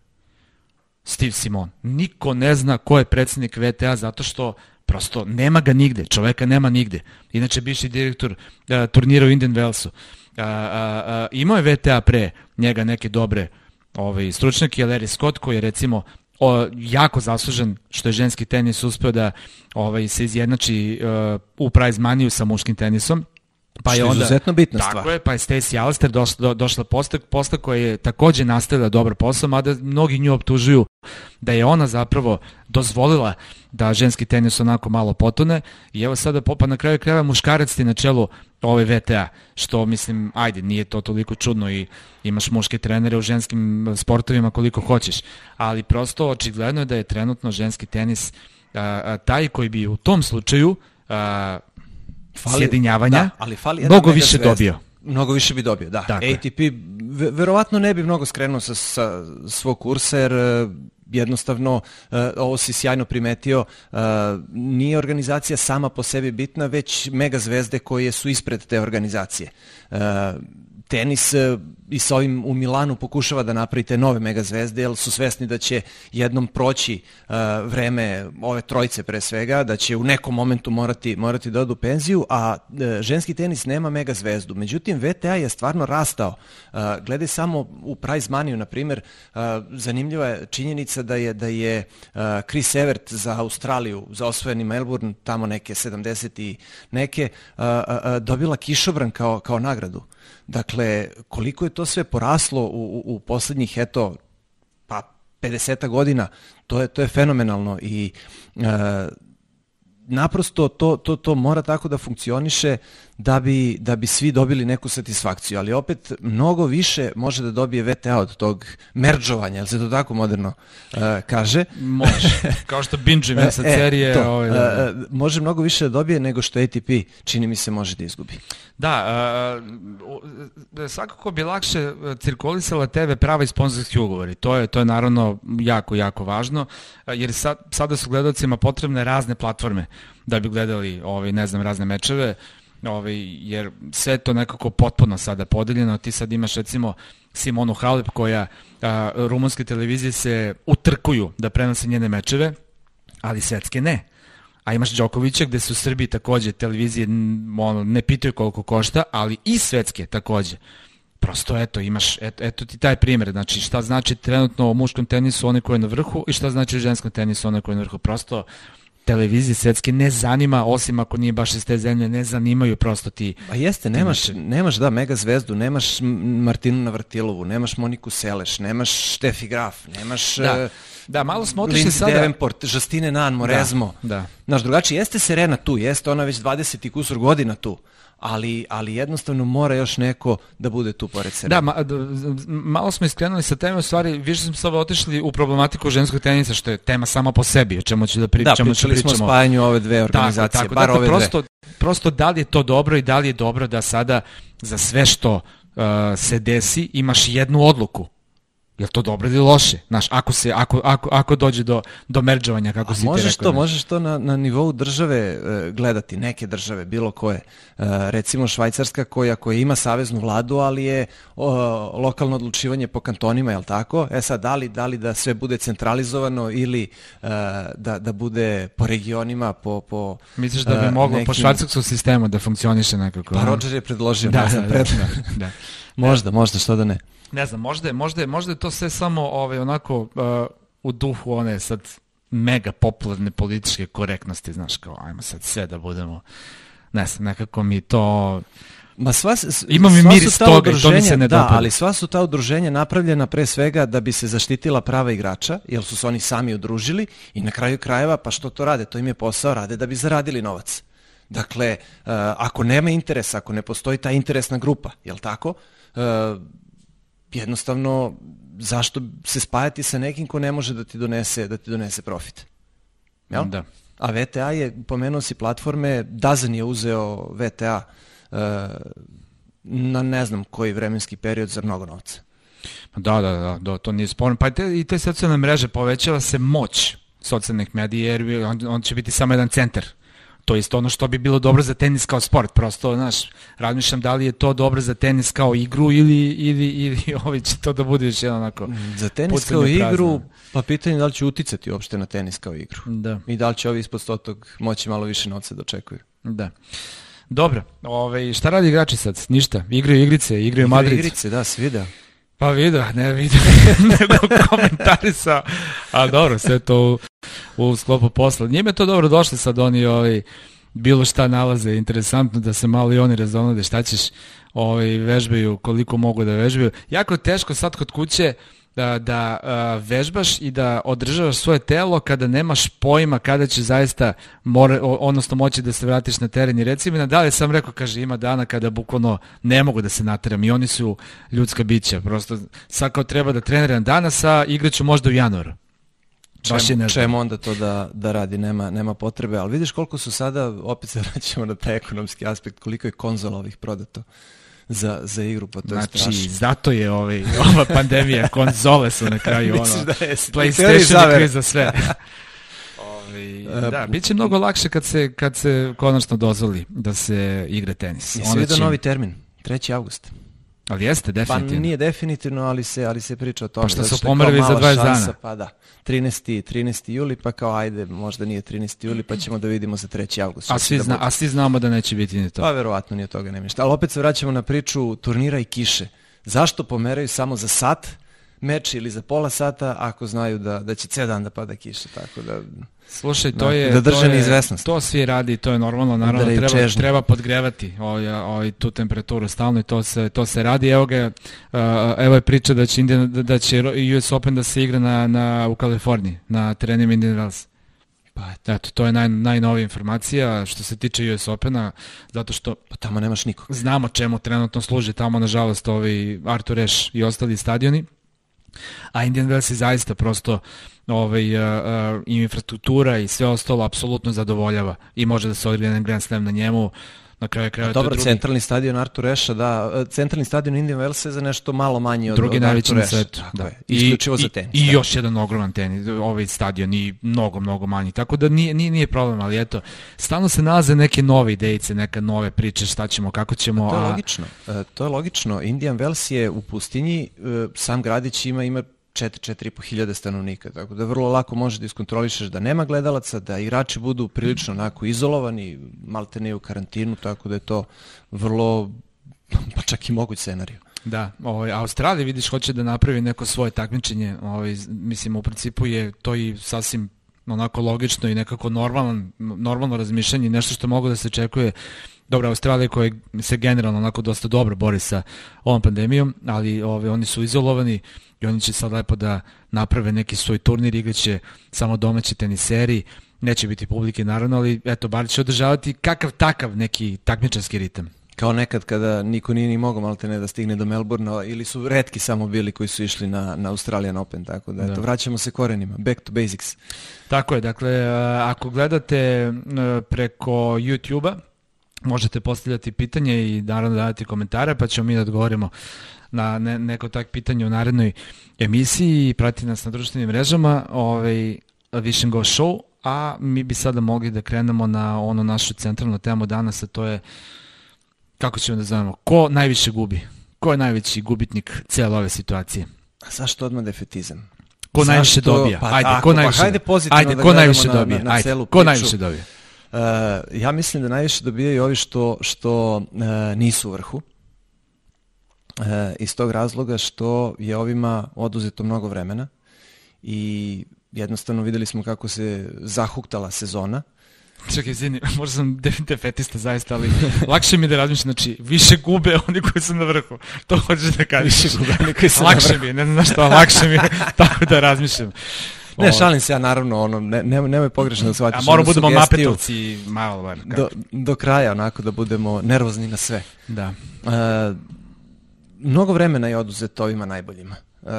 Steve Simon. Niko ne zna ko je predsednik VTA zato što prosto nema ga nigde, čoveka nema nigde. Inače, bivši direktor uh, turnira u Indian Wellsu. Uh, uh, uh, imao je VTA pre njega neke dobre ovaj, stručnjake, Larry Scott koji je recimo o, jako zaslužen što je ženski tenis uspeo da ovaj, se izjednači uh, u prize maniju sa muškim tenisom. Pa je onda, izuzetno bitna tako stvar. Tako je, pa je Stacey Alistair došla, do, došla posta, posta koja je takođe nastavila dobar posao, mada mnogi nju optužuju da je ona zapravo dozvolila da ženski tenis onako malo potone i evo sada popa na kraju krajeva muškarac ti na čelu ove VTA, što mislim, ajde, nije to toliko čudno i imaš muške trenere u ženskim sportovima koliko hoćeš, ali prosto očigledno je da je trenutno ženski tenis a, a, taj koji bi u tom slučaju a, fali, sjedinjavanja da, ali fali mnogo više zvezda. dobio. Mnogo više bi dobio, da. Dakle. ATP verovatno ne bi mnogo skrenuo sa, sa svog kursa jer jednostavno uh, ovo si sjajno primetio uh, nije organizacija sama po sebi bitna već mega zvezde koje su ispred te organizacije tenis e, i sa ovim u Milanu pokušava da napravi te nove megazvezde, jer su svesni da će jednom proći uh, vreme ove trojice pre svega, da će u nekom momentu morati, morati da odu penziju, a uh, ženski tenis nema megazvezdu. Međutim, VTA je stvarno rastao. Uh, gledaj samo u prize money na primjer, uh, zanimljiva je činjenica da je, da je uh, Chris Evert za Australiju, za osvojeni Melbourne, tamo neke 70 i neke, uh, uh, dobila kišobran kao, kao nagradu. Dakle, koliko je to sve poraslo u, u, u poslednjih, eto, pa 50 godina, to je, to je fenomenalno i e, naprosto to, to, to mora tako da funkcioniše da bi, da bi svi dobili neku satisfakciju, ali opet mnogo više može da dobije VTA od tog merđovanja, jel se to tako moderno uh, kaže? Može, kao što binge e, sa serije. To, ovaj, da, uh, može mnogo više da dobije nego što ATP čini mi se može da izgubi. Da, uh, svakako bi lakše cirkulisala TV prava i sponsorski ugovori. To je, to je naravno jako, jako važno, jer sad, sada su gledalcima potrebne razne platforme da bi gledali ovaj, ne znam, razne mečeve ovaj, jer sve to nekako potpuno sada podeljeno, ti sad imaš recimo Simonu Halep koja a, rumunske televizije se utrkuju da prenose njene mečeve, ali svetske ne. A imaš Đokovića gde su u Srbiji takođe televizije ono, ne pitaju koliko košta, ali i svetske takođe. Prosto eto, imaš, eto, eto ti taj primjer, znači šta znači trenutno u muškom tenisu onaj koji je na vrhu i šta znači u ženskom tenisu onaj koji je na vrhu. Prosto televizije svetske ne zanima, osim ako nije baš iz te zemlje, ne zanimaju prosto ti. Pa jeste, nemaš, nemaš da, mega zvezdu, nemaš Martinu Navrtilovu, nemaš Moniku Seleš, nemaš Štefi Graf, nemaš... Da. Uh, da, malo smo otišli sada... Davenport, Justine Nan, Morezmo. Da, da. Znaš, drugačije, jeste Serena tu, jeste ona već 20 i kusur godina tu, ali, ali jednostavno mora još neko da bude tu pored sebe. Da, ma, malo smo iskrenuli sa teme, u stvari više smo sada otišli u problematiku ženskog tenisa, što je tema sama po sebi, o čemu ću da pričamo. Da, pričali smo o spajanju ove dve organizacije, tako, tako, bar dakle, ove prosto, dve. Prosto da li je to dobro i da li je dobro da sada za sve što uh, se desi imaš jednu odluku Je to dobro ili loše? Znaš, ako, se, ako, ako, ako dođe do, do merđovanja, kako A si možeš ti rekao. To, možeš to na, na nivou države e, gledati, neke države, bilo koje. E, recimo Švajcarska koja, koja ima saveznu vladu, ali je o, lokalno odlučivanje po kantonima, je li tako? E sad, da li, da li da sve bude centralizovano ili e, da, da bude po regionima, po... po Misliš da bi moglo nekim... po švajcarskom sistemu da funkcioniše nekako? Pa Roger je predložio, da, da, da, da, da. Možda, možda, što da ne ne znam, možda je, možda je, možda je to sve samo ovaj, onako uh, u duhu one sad mega popularne političke korektnosti, znaš, kao ajmo sad sve da budemo, ne znam, nekako mi to... Ma sva, Ima mi miris toga i to mi se ne da, ali sva su ta udruženja napravljena pre svega da bi se zaštitila prava igrača, jer su se oni sami udružili i na kraju krajeva, pa što to rade? To im je posao, rade da bi zaradili novac. Dakle, uh, ako nema interesa, ako ne postoji ta interesna grupa, jel tako? Uh, jednostavno zašto se spajati sa nekim ko ne može da ti donese da ti donese profit. Jel? Da. A VTA je, pomenuo si platforme, Dazen je uzeo VTA uh, na ne znam koji vremenski period za mnogo novca. Da, da, da, da to nije sporno. Pa te, i te socijalne mreže povećava se moć socijalnih medija jer on, on će biti samo jedan centar to je isto ono što bi bilo dobro za tenis kao sport, prosto, znaš, razmišljam da li je to dobro za tenis kao igru ili, ili, ili ovaj će to da bude još jedan onako... Za tenis kao igru, pa pitanje da li će uticati uopšte na tenis kao igru. Da. I da li će ovi ispod stotog moći malo više novca da očekuju. Da. Dobro, ovaj, šta radi igrači sad? Ništa, igraju igrice, igraju Igraju Madrid. igrice, da, svida. Pa vidio, ne vidio, nego komentarisa, a dobro, sve to u, u sklopu posla. Njime to dobro došlo sad oni ovaj, bilo šta nalaze, interesantno da se malo i oni razonode šta ćeš ovaj, vežbaju, koliko mogu da vežbaju. Jako teško sad kod kuće da, da vežbaš i da održavaš svoje telo kada nemaš pojma kada će zaista more, odnosno moći da se vratiš na teren. I reci mi nadalje sam rekao, kaže ima dana kada bukvalno ne mogu da se nateram i oni su ljudska bića, prosto sad kao treba da treniram danas, a igraću možda u januaru. Čemu, čemu onda to da, da radi, nema, nema potrebe, ali vidiš koliko su sada, opet se vraćamo na taj ekonomski aspekt, koliko je konzola ovih prodato za, za igru, pa to je Znači, strašno. zato je ovaj, ova pandemija, konzole su na kraju ono, da je PlayStation je kriv za sve. Ovi, da, bit će mnogo lakše kad se, kad se konačno dozvoli da se igra tenis. Jesi vidio će- novi termin? 3. avgust. Ali jeste, Pa definitivno. nije definitivno, ali se, ali se priča o tome. Pa što su pomerili za mala 20 šansa, dana. Pa da, 13. 13. juli, pa kao ajde, možda nije 13. juli, pa ćemo da vidimo za 3. avgust. a, svi da zna, a svi znamo da neće biti ni to. Pa verovatno nije od toga nema ništa. Ali opet se vraćamo na priču turnira i kiše. Zašto pomeraju samo za sat meč ili za pola sata ako znaju da, da će ceo dan da pada kiša, tako da... Slušaj, to Da, je... da drže neizvesnost. To svi radi, to je normalno, naravno Udaraju treba, čežnju. treba podgrevati ovaj, ovaj, tu temperaturu stalno i to se, to se radi. Evo ga, uh, evo je priča da će, Indian, da, da će US Open da se igra na, na, u Kaliforniji, na terenima Indian Wells. Pa eto, to je naj, najnovija informacija što se tiče US Opena, zato što pa tamo nemaš nikog. znamo čemu trenutno služi tamo, nažalost, ovi Artur Ashe i ostali stadioni. A Indian Wells je zaista prosto ovaj, uh, infrastruktura i sve ostalo apsolutno zadovoljava i može da se odigra jedan Grand Slam na njemu na kraju je Dobro, drugi, centralni stadion Artur Eša, da, centralni stadion Indian Wells je za nešto malo manji od, drugi od najveći na svetu. Da. je, isključivo I, za tenis. I, i da. još jedan ogroman tenis, ovaj stadion i mnogo, mnogo manji. Tako da nije, nije, nije problem, ali eto, stalno se nalaze neke nove idejice, neke nove priče, šta ćemo, kako ćemo. To je a- logično. E, to je logično. Indian Wells je u pustinji, e, sam gradić ima ima 4-4,5 hiljada stanovnika, tako da vrlo lako možeš da iskontrolišeš da nema gledalaca, da igrači budu prilično onako izolovani, malte ne u karantinu, tako da je to vrlo, pa čak i moguć scenarij. Da, ovaj, Australija vidiš hoće da napravi neko svoje takmičenje, ovaj, mislim u principu je to i sasvim onako logično i nekako normalan, normalno razmišljanje, nešto što mogu da se očekuje Dobro, Australija koja se generalno onako dosta dobro bori sa ovom pandemijom, ali ovaj, oni su izolovani i oni će sad lepo da naprave neki svoj turnir, igraće samo domaći teniseri, neće biti publike naravno, ali eto, bar će održavati kakav takav neki takmičarski ritam. Kao nekad kada niko nije ni mogao malte ne da stigne do Melbourna ili su redki samo bili koji su išli na, na Australian Open, tako da, eto, Da. vraćamo se korenima, back to basics. Tako je, dakle, ako gledate preko YouTube-a, možete postavljati pitanje i naravno davati komentare, pa ćemo mi da odgovorimo na ne, neko tak pitanje u narednoj emisiji i prati nas na društvenim mrežama, ovaj, Vision Go Show, a mi bi sada mogli da krenemo na ono našu centralnu temu danas, a to je, kako ćemo da zovemo, ko najviše gubi? Ko je najveći gubitnik cijele ove situacije? A zašto odmah defetizam? Ko Zašto? najviše dobija? Pa ajde, tako, ko pa najviše, hajde pozitivno ajde, da ko najviše na- dobije? na- na ajde, celu ko najviše dobije? Uh, ja mislim da najviše dobijaju ovi što, što uh, nisu u vrhu. Uh, iz tog razloga što je ovima oduzeto mnogo vremena i jednostavno videli smo kako se zahuktala sezona. Čekaj, izvini, možda sam def- defetista zaista, ali lakše mi je da razmišljam, znači, više gube oni koji su na vrhu. To hoćeš da kažeš. Više gube oni koji su na lakše vrhu. mi je, ne znam što, ali lakše mi je tako da razmišljam. Ne, šalim se ja naravno, ono, ne, nemoj, nemoj pogrešno da A shvatiš. moramo onu budemo napetovci malo bar. Do, do kraja, onako da budemo nervozni na sve. Da. Uh, mnogo vremena je oduzeto ovima najboljima. Uh,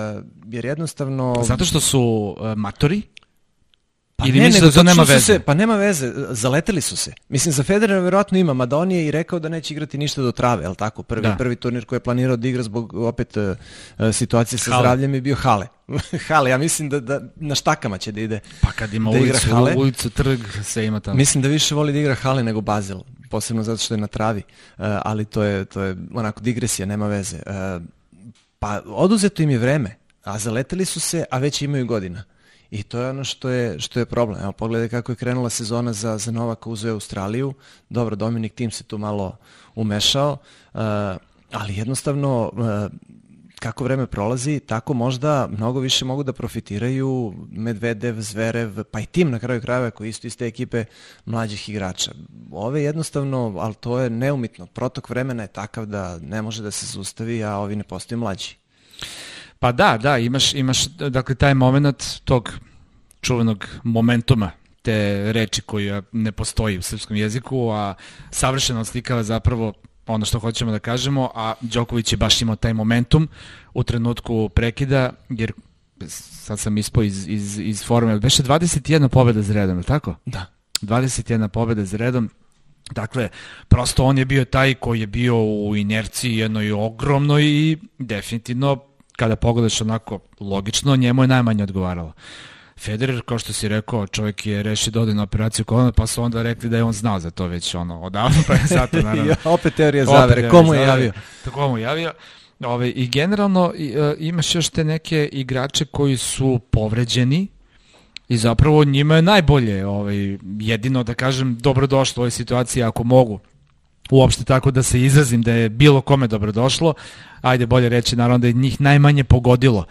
jer jednostavno... Zato što su uh, matori, Pa Ili ne, da to nema veze? Se, pa nema veze, zaleteli su se. Mislim, za Federera vjerojatno ima, mada on je i rekao da neće igrati ništa do trave, je tako? Prvi, da. prvi turnir koji je planirao da igra zbog opet uh, situacije sa Hale. zdravljem je bio Hale. Hale, ja mislim da, da na štakama će da ide. Pa kad ima da ulicu, Hale, ulicu, trg, sve ima tamo. Mislim da više voli da igra Hale nego Bazel, posebno zato što je na travi, uh, ali to je, to je onako digresija, nema veze. Uh, pa oduzeto im je vreme, a zaleteli su se, a već imaju godina. I to je ono što je, što je problem. Evo, pogledaj kako je krenula sezona za, za Novaka uz Australiju. Dobro, Dominik Tim se tu malo umešao, uh, ali jednostavno uh, kako vreme prolazi, tako možda mnogo više mogu da profitiraju Medvedev, Zverev, pa i tim na kraju krajeva koji isto iz te ekipe mlađih igrača. Ove jednostavno, ali to je neumitno. Protok vremena je takav da ne može da se zustavi, a ovi ne postaju mlađi. Pa da, da, imaš, imaš dakle, taj moment tog čuvenog momentuma te reči koja ne postoji u srpskom jeziku, a savršeno slikava zapravo ono što hoćemo da kažemo, a Đoković je baš imao taj momentum u trenutku prekida, jer sad sam ispao iz, iz, iz forme, beše 21 pobjeda za redom, je tako? Da. 21 pobjeda za redom, Dakle, prosto on je bio taj koji je bio u inerciji jednoj ogromnoj i definitivno kada pogledaš onako logično, njemu je najmanje odgovaralo. Federer, kao što si rekao, čovjek je rešio da ode na operaciju kolona, pa su onda rekli da je on znao za to već ono, odavno, pa je zato naravno. opet teorija zavere, komu je javio? Komu je javio? Ove, I generalno i, uh, imaš još te neke igrače koji su povređeni i zapravo njima je najbolje, ovaj, jedino da kažem, dobrodošlo u ovoj situaciji ako mogu uopšte tako da se izrazim da je bilo kome dobrodošlo, ajde bolje reći naravno da je njih najmanje pogodilo.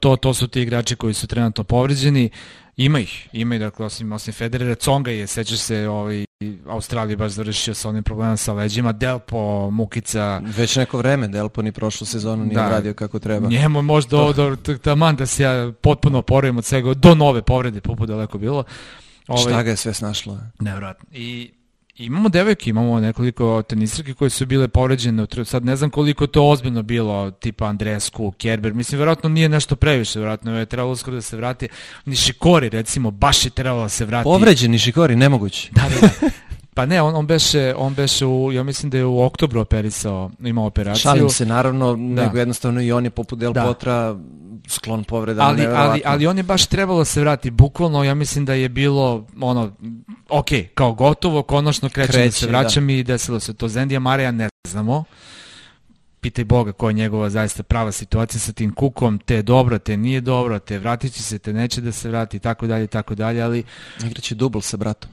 To, to su ti igrači koji su trenutno povređeni, ima ih, ima ih, dakle, osim, osim Federera, Conga je, sećaš se, ovaj, Australija baš završio sa onim problemom sa leđima, Delpo, Mukica... Već neko vreme Delpo ni prošlu sezonu nije da, radio kako treba. Njemu možda to... do, taman da se ja potpuno oporavim od svega, do nove povrede, poput daleko bilo. Ovaj, Šta ga je sve snašlo? Nevratno. I Imamo devojke, imamo nekoliko tenisirke koje su bile povređene, sad ne znam koliko to ozbiljno bilo, tipa Andresku, Kerber, mislim, verovatno nije nešto previše, verovatno je trebalo skoro da se vrati, Nišikori recimo, baš je trebalo da se vrati. Povređen Nišikori, nemoguće. Da, da, da. Pa ne, on, on beše, on beše u, ja mislim da je u oktobru operisao, imao operaciju. Šalim se, naravno, da. nego jednostavno i on je poput Del da. Potra sklon povredama. Ali, ali, ali on je baš trebalo da se vrati, bukvalno, ja mislim da je bilo, ono, ok, kao gotovo, konačno kreće, kreće da se vraćam da. i desilo se to. Zendija Marija ne znamo, pitaj Boga koja je njegova zaista prava situacija sa tim kukom, te je dobro, te nije dobro, te vratit će se, te neće da se vrati, tako dalje, tako dalje, ali... Igraće dubl sa bratom.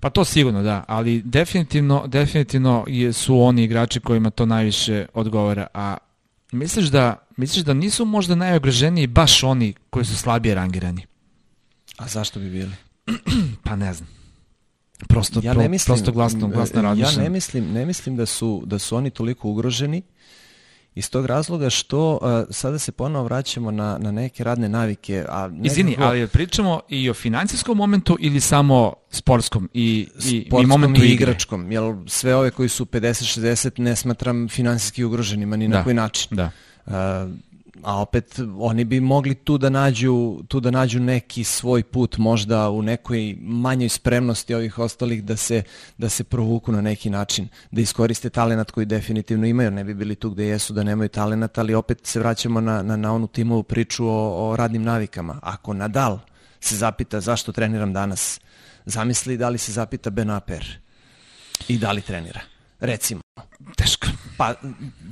Pa to sigurno da, ali definitivno, definitivno su oni igrači kojima to najviše odgovara, a misliš da, misliš da nisu možda najogroženiji baš oni koji su slabije rangirani? A zašto bi bili? pa ne znam. Prosto, ja ne mislim, prosto glasno, glasno Ja ne mislim, ne mislim da su, da su oni toliko ugroženi, iz tog razloga što uh, sada se ponovo vraćamo na, na neke radne navike. A nekako... Izvini, ali pričamo i o financijskom momentu ili samo sportskom i, i, sportskom i momentu i igračkom, jer sve ove koji su 50-60 ne smatram finansijski ugroženima ni na da, koji način. Da. Uh, a opet oni bi mogli tu da nađu tu da nađu neki svoj put možda u nekoj manjoj spremnosti ovih ostalih da se da se provuku na neki način da iskoriste talenat koji definitivno imaju ne bi bili tu gde jesu da nemaju talenat ali opet se vraćamo na, na, na onu timovu priču o, o radnim navikama. Ako Nadal se zapita zašto treniram danas zamisli da li se zapita Benaper i da li trenira. Recimo. Teško. Pa,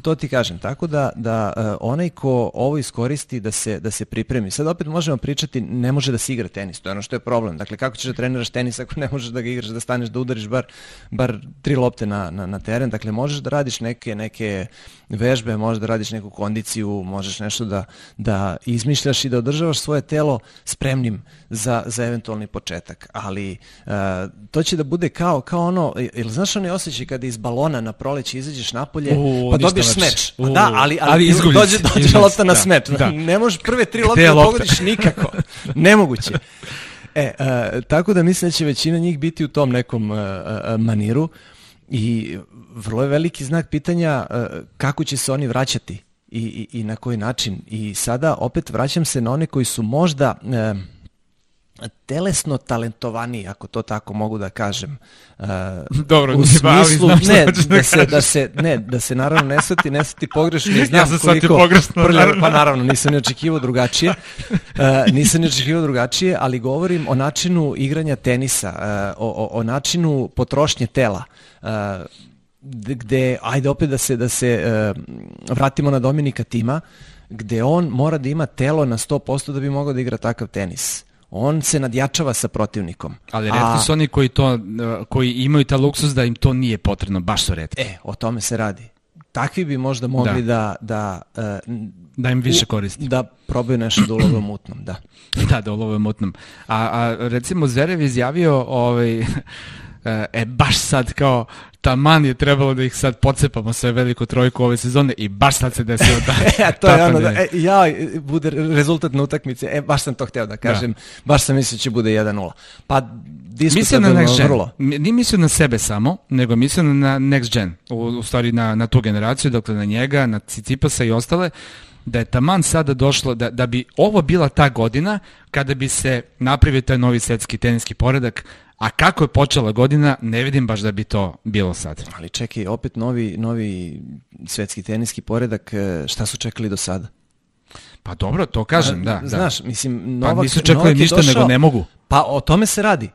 to ti kažem, tako da, da uh, onaj ko ovo iskoristi da se, da se pripremi. Sad opet možemo pričati, ne može da se igra tenis, to je ono što je problem. Dakle, kako ćeš da treniraš tenis ako ne možeš da ga igraš, da staneš, da udariš bar, bar tri lopte na, na, na teren. Dakle, možeš da radiš neke, neke vežbe, možeš da radiš neku kondiciju, možeš nešto da, da izmišljaš i da održavaš svoje telo spremnim za, za eventualni početak. Ali uh, to će da bude kao, kao ono, ili znaš onaj osjećaj kada iz balona na proleće izađeš napolje, U, pa dobiješ smeč. Da, ali, ali, ali dođe, dođe lopta na da, smeč. Da. Ne možeš prve tri lopte da pogodiš nikako. Nemoguće. E, uh, tako da mislim da će većina njih biti u tom nekom uh, uh, maniru i vrlo je veliki znak pitanja uh, kako će se oni vraćati i, i, i na koji način. I sada opet vraćam se na one koji su možda uh, telesno talentovaniji, ako to tako mogu da kažem. Uh, Dobro, u smislu, ne, da, da, se, da se, ne, da se naravno ne svati, ne svati pogrešno, ne znam ja sam koliko pogrešno, prlja, naravno. pa naravno, nisam ni očekivao drugačije, uh, nisam ni očekivao drugačije, ali govorim o načinu igranja tenisa, uh, o, o, o načinu potrošnje tela, uh, gde, ajde opet da se, da se uh, vratimo na Dominika Tima, gde on mora da ima telo na 100% da bi mogao da igra takav tenis on se nadjačava sa protivnikom. Ali redki A... su oni koji, to, uh, koji imaju ta luksus da im to nije potrebno, baš su redki. E, o tome se radi. Takvi bi možda mogli da... Da, da, uh, da im više koristi. Da probaju nešto da ulove mutnom, da. da, da ulove mutnom. A, a recimo Zverev izjavio ovaj, e, baš sad kao taman je trebalo da ih sad pocepamo sve veliku trojku ove sezone i baš sad se desilo da e, to je ono da, e, ja bude rezultat na utakmice e baš sam to hteo da, da. kažem da. baš sam mislio da će bude 1:0 pa Mislio na next gen. Vrlo. Nije mislio na sebe samo, nego mislio na next gen. U, u stvari na, na tu generaciju, dakle na njega, na Cicipasa i ostale da je taman sada došlo, da, da bi ovo bila ta godina kada bi se napravio taj novi svetski teniski poredak, A kako je počela godina, ne vidim baš da bi to bilo sad. Ali čekaj, opet novi, novi svetski teniski poredak, e, šta su čekali do sada? Pa dobro, to kažem, da. da. Znaš, da. mislim, Novak, pa nisu čekali Novak ništa, došao, nego ne mogu. Pa o tome se radi.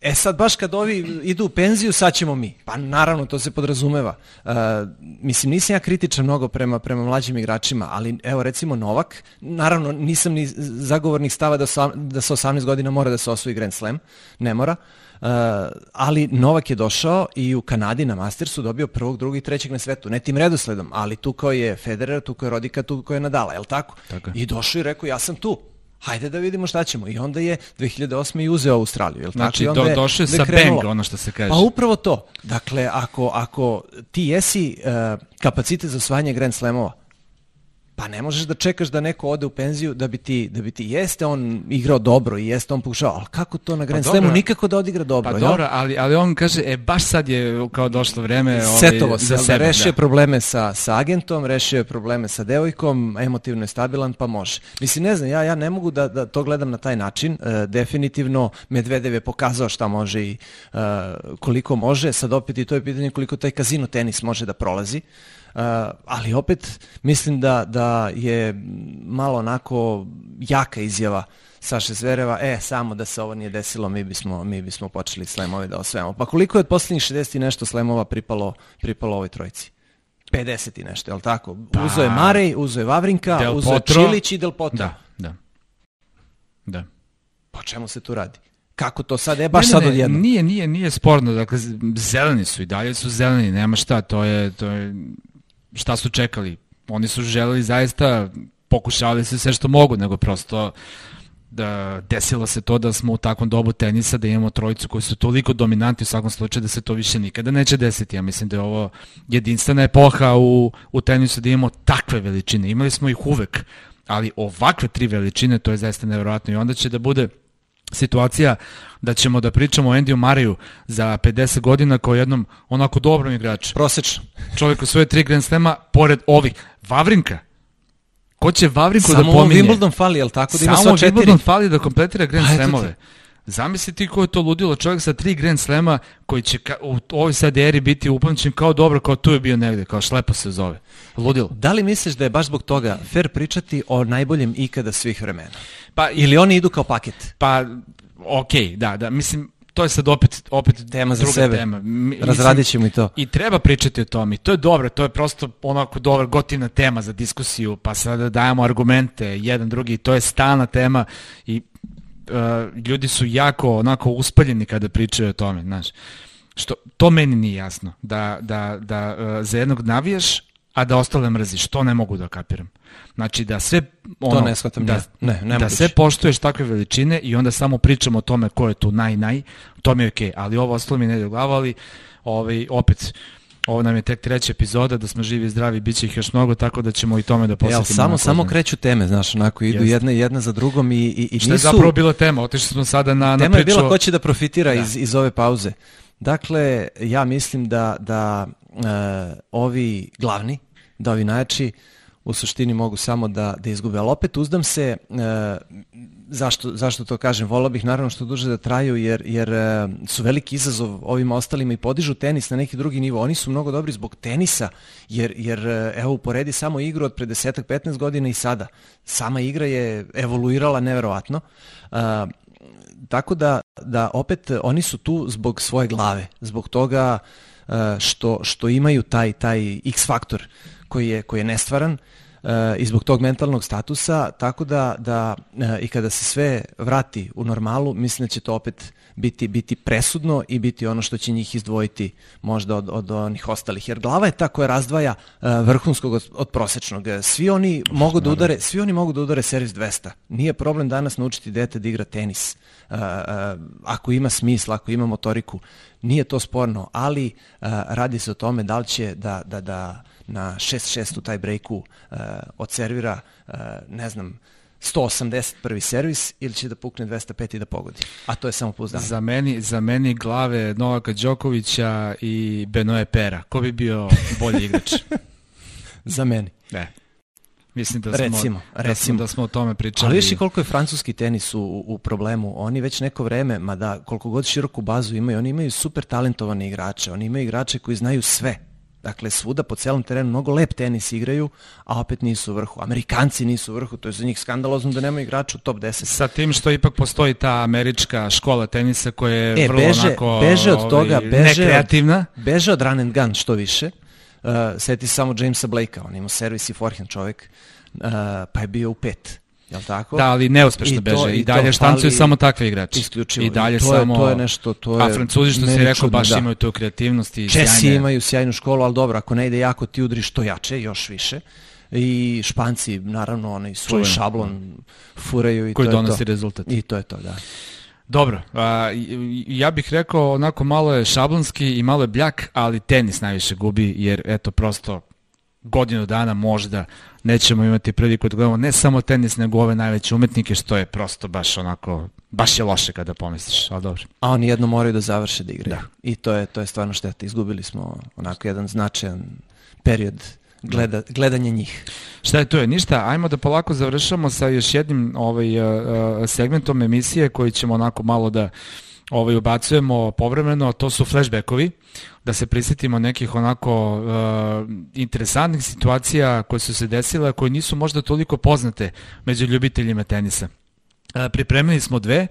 E sad baš kad ovi idu u penziju, sad ćemo mi. Pa naravno, to se podrazumeva. Uh, mislim, nisam ja kritičan mnogo prema, prema mlađim igračima, ali evo recimo Novak, naravno nisam ni zagovornik stava da, sa, da sa 18 godina mora da se osvoji Grand Slam, ne mora. Uh, ali Novak je došao i u Kanadi na Mastersu dobio prvog, drugog i trećeg na svetu. Ne tim redosledom, ali tu ko je Federer, tu ko je Rodika, tu ko je Nadala, je li tako? tako. I došao i rekao, ja sam tu hajde da vidimo šta ćemo. I onda je 2008. i uzeo Australiju. Jel znači, tako? do, došao je sa bang, ono što se kaže. Pa upravo to. Dakle, ako, ako ti jesi uh, kapacitet za osvajanje Grand Slamova, Pa ne možeš da čekaš da neko ode u penziju da bi ti, da bi ti jeste on igrao dobro i jeste on pokušao, ali kako to na Grand pa Slamu nikako da odigra dobro. Pa dobro, ali, ali on kaže, e baš sad je kao došlo vreme ovaj, Setovo se, za sebe. Rešio da. probleme sa, sa agentom, rešio je probleme sa devojkom, emotivno je stabilan, pa može. Mislim, ne znam, ja, ja ne mogu da, da to gledam na taj način. E, definitivno Medvedev je pokazao šta može i e, koliko može. Sad opet i to je pitanje koliko taj kazino tenis može da prolazi. Uh, ali opet mislim da, da je malo onako jaka izjava Saše Zvereva, e, samo da se ovo nije desilo, mi bismo, mi bismo počeli slemove da osvajamo. Pa koliko je od poslednjih 60 i nešto slemova pripalo, pripalo ovoj trojici? 50 i nešto, je li tako? Pa, uzo je Marej, uzo je Vavrinka, Del uzo je Čilić i Del Potro. Da, da. Da. Po čemu se tu radi? Kako to sad? E, baš ne, ne, sad odjedno. Nije, nije, nije sporno. Dakle, zeleni su i dalje su zeleni. Nema šta, to je, to je šta su čekali? Oni su želeli zaista, pokušavali se sve što mogu, nego prosto da desilo se to da smo u takvom dobu tenisa da imamo trojicu koji su toliko dominanti u svakom slučaju da se to više nikada neće desiti. Ja mislim da je ovo jedinstvena epoha u, u tenisu da imamo takve veličine. Imali smo ih uvek, ali ovakve tri veličine to je zaista nevjerojatno i onda će da bude situacija da ćemo da pričamo o Endiju Mariju za 50 godina kao jednom onako dobrom igraču. Prosečno. Čovjek u svoje tri Grand Slema, pored ovih. Vavrinka. Ko će Vavrinku Samo da pominje? Samo Wimbledon fali, jel tako? Da ima Samo Wimbledon fali da kompletira Grand pa, Slamove. Zamisli ti ko je to ludilo čovjek sa tri Grand Slema koji će ka, u ovoj sad eri biti upamćen kao dobro, kao tu je bio negde, kao šlepo se zove. Ludilo. Da li misliš da je baš zbog toga fair pričati o najboljem ikada svih vremena? Pa, Ili oni idu kao paket? Pa ok, da, da, mislim, to je sad opet, opet tema za druga sebe. tema. Razradit ćemo i to. I treba pričati o tome. I to je dobro, to je prosto onako dobra, gotivna tema za diskusiju, pa sada dajemo argumente, jedan, drugi, to je stalna tema i ljudi su jako onako uspaljeni kada pričaju o tome, znaš. Što, to meni nije jasno, da, da, da uh, za jednog navijaš, a da ostale mrziš, to ne mogu da kapiram. Znači da sve ono, to ne shvatam da, ne, ne da sve poštuješ takve veličine i onda samo pričamo o tome ko je tu naj naj, to mi je okej, okay. ali ovo ostalo mi ne glava, ali ovaj, opet ovo nam je tek treća epizoda, da smo živi i zdravi, bit će ih još mnogo, tako da ćemo i tome da posvetimo. Jel, samo, samo kreću teme, znaš, onako, idu Jeste. jedna, jedna za drugom i, i, i Šta nisu... je zapravo bila tema? Otišli smo sada na, na tema priču... Tema je bila ko će da profitira da. iz, iz ove pauze. Dakle, ja mislim da, da uh, ovi glavni, da ovi najjači u suštini mogu samo da, da izgube. Ali opet uzdam se, uh, zašto, zašto to kažem? Volao bih naravno što duže da traju jer, jer e, su veliki izazov ovim ostalima i podižu tenis na neki drugi nivo. Oni su mnogo dobri zbog tenisa jer, jer e, evo uporedi samo igru od pre 10-15 godina i sada. Sama igra je evoluirala neverovatno. Uh, tako da, da opet oni su tu zbog svoje glave, zbog toga uh, što, što imaju taj, taj X faktor koji je, koji je nestvaran i zbog tog mentalnog statusa, tako da, da e, i kada se sve vrati u normalu, mislim da će to opet biti, biti presudno i biti ono što će njih izdvojiti možda od, od onih ostalih. Jer glava je ta koja razdvaja uh, vrhunskog od, od prosečnog. Svi oni mogu da udare, svi oni mogu da udare servis 200. Nije problem danas naučiti dete da igra tenis. Uh, ako ima smisla, ako ima motoriku, nije to sporno, ali radi se o tome da li će da, da, da na 6-6 u taj breaku uh, odservira, uh, ne znam, 180 prvi servis ili će da pukne 205 i da pogodi. A to je samo pouzdanje. Za meni, za meni glave Novaka Đokovića i Benoje Pera. Ko bi bio bolji igrač? za meni. Ne. Mislim da smo, recimo, recimo. Da, smo, da smo o tome pričali. Ali viš koliko je francuski tenis u, u problemu. Oni već neko vreme, mada koliko god široku bazu imaju, oni imaju super talentovane igrače. Oni imaju igrače koji znaju sve Dakle, svuda po celom terenu mnogo lep tenis igraju, a opet nisu u vrhu. Amerikanci nisu u vrhu, to je za njih skandalozno da nemaju igrača u top 10. Sa tim što ipak postoji ta američka škola tenisa koja je e, vrlo beže, onako beže od toga, ovaj, beže nekreativna. Od, beže od run and gun što više. Uh, seti samo Jamesa Blakea, on ima servis i forehand čovjek, uh, pa je bio u pet Jel tako? Da, ali neuspešno I beže. I, I dalje štancuju samo takve igrače. Isključivo. I dalje to samo... Je, to je nešto, to je... A Francuzi, što si rekao, baš da. imaju tu kreativnost i Česi sjajne... imaju sjajnu školu, ali dobro, ako ne ide jako, ti udriš to jače, još više. I Španci, naravno, onaj svoj Čujem. šablon furaju i Koji to je to. Koji donosi rezultat. I to je to, da. Dobro, a, ja bih rekao onako malo je šablonski i malo je bljak, ali tenis najviše gubi jer eto prosto godinu dana možda nećemo imati priliku da gledamo ne samo tenis, nego ove najveće umetnike, što je prosto baš onako, baš je loše kada pomisliš, ali dobro. A oni jedno moraju da završe da igraju. Da. I to je, to je stvarno šteta. Izgubili smo onako jedan značajan period gleda, gledanje njih. Šta je to je? Ništa, ajmo da polako završamo sa još jednim ovaj, segmentom emisije koji ćemo onako malo da ovaj, ubacujemo povremeno, to su flashbackovi, da se prisetimo nekih onako uh, interesantnih situacija koje su se desile, koje nisu možda toliko poznate među ljubiteljima tenisa. Uh, pripremili smo dve,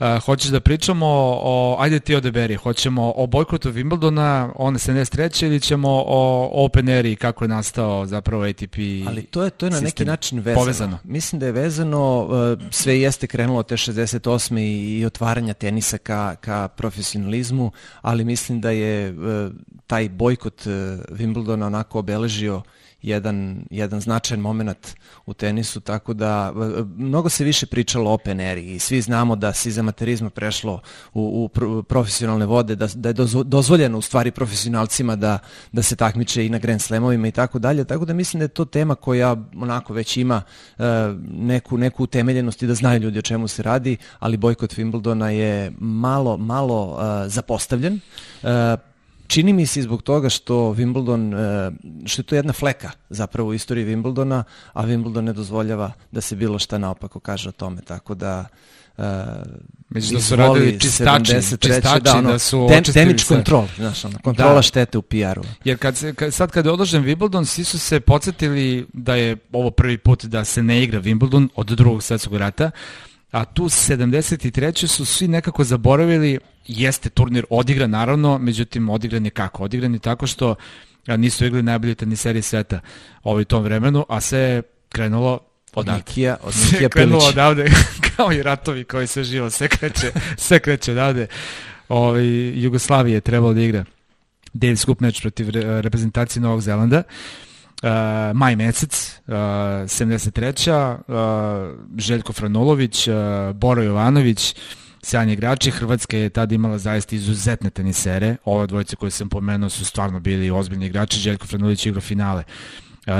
Uh, hoćeš da pričamo o, ajde ti odeberi, hoćemo o bojkotu Wimbledona, one se ne streće ili ćemo o Open Air kako je nastao zapravo ATP Ali to je, to je na neki način vezano. Povezano. Mislim da je vezano, uh, sve jeste krenulo te 68. i, i otvaranja tenisa ka, ka profesionalizmu, ali mislim da je uh, taj bojkot Wimbledona onako obeležio jedan, jedan značajan moment u tenisu, tako da mnogo se više pričalo o open eri i svi znamo da se iz amaterizma prešlo u, u profesionalne vode, da, da je dozvoljeno u stvari profesionalcima da, da se takmiče i na Grand Slamovima i tako dalje, tako da mislim da je to tema koja onako već ima uh, neku, neku utemeljenost i da znaju ljudi o čemu se radi, ali bojkot Wimbledona je malo, malo uh, zapostavljen. Uh, Čini mi se zbog toga što Wimbledon, e, što je to jedna fleka zapravo u istoriji Wimbledona, a Wimbledon ne dozvoljava da se bilo šta naopako kaže o tome, tako da Uh, Mislim da su radili čistači, 73. čistači da, ono, da su ten, damage control, znaš, ono, kontrola da. štete u PR-u. Jer kad se, kad, sad kad je odložen Wimbledon, svi su se podsjetili da je ovo prvi put da se ne igra Wimbledon od drugog svetskog rata, a tu 73. su svi nekako zaboravili, jeste turnir odigran naravno, međutim odigran je kako? Odigran je tako što nisu igrali najbolje teniserije sveta ovaj tom vremenu, a sve je krenulo odavde. Nikija, od Nikija krenulo odavde, kao i ratovi koji se živo, sve kreće, sve kreće odavde. Ovaj, Jugoslavije je trebalo da igra Davis Cup meč protiv reprezentacije Novog Zelanda. Uh, uh, maj mesec, uh, 73. Uh, Željko Franolović, uh, Boro Jovanović, sjajni igrači. Hrvatska je tada imala zaista izuzetne tenisere. Ove dvojice koje sam pomenuo su stvarno bili ozbiljni igrači. Željko Franolović igra finale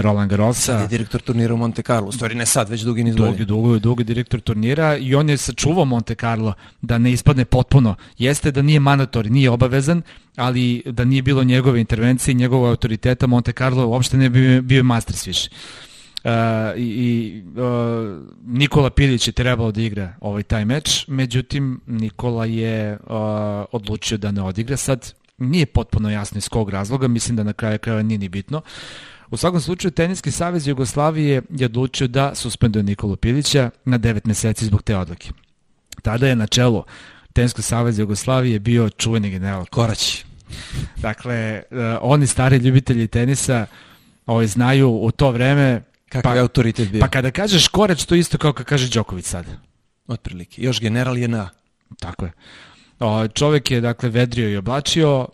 Roland Garrosa. Sad je direktor turnira u Monte Carlo, u stvari ne sad, već dugi niz godina. Dugi, dugi, dugi direktor turnira i on je sačuvao Monte Carlo da ne ispadne potpuno. Jeste da nije mandatori, nije obavezan, ali da nije bilo njegove intervencije i njegove autoriteta, Monte Carlo uopšte ne bi bio masters više. Uh, i uh, Nikola Pilić je trebao da igra ovaj taj meč, međutim Nikola je uh, odlučio da ne odigra. Sad nije potpuno jasno iz kog razloga, mislim da na kraju kraja nije ni bitno. U svakom slučaju, Teniski savez Jugoslavije je odlučio da suspenduje Nikolu Pilića na 9 meseci zbog te odluke. Tada je na čelu Teniskog saveza Jugoslavije bio čuveni general Korać. Dakle, uh, oni stari ljubitelji tenisa ovaj, znaju u to vreme Kakav pa, je autoritet bio? Pa kada kažeš Korać, to isto kao kad kaže Đoković sad. Otprilike. Još general je na. Tako je. Čovek je dakle vedrio i oblačio,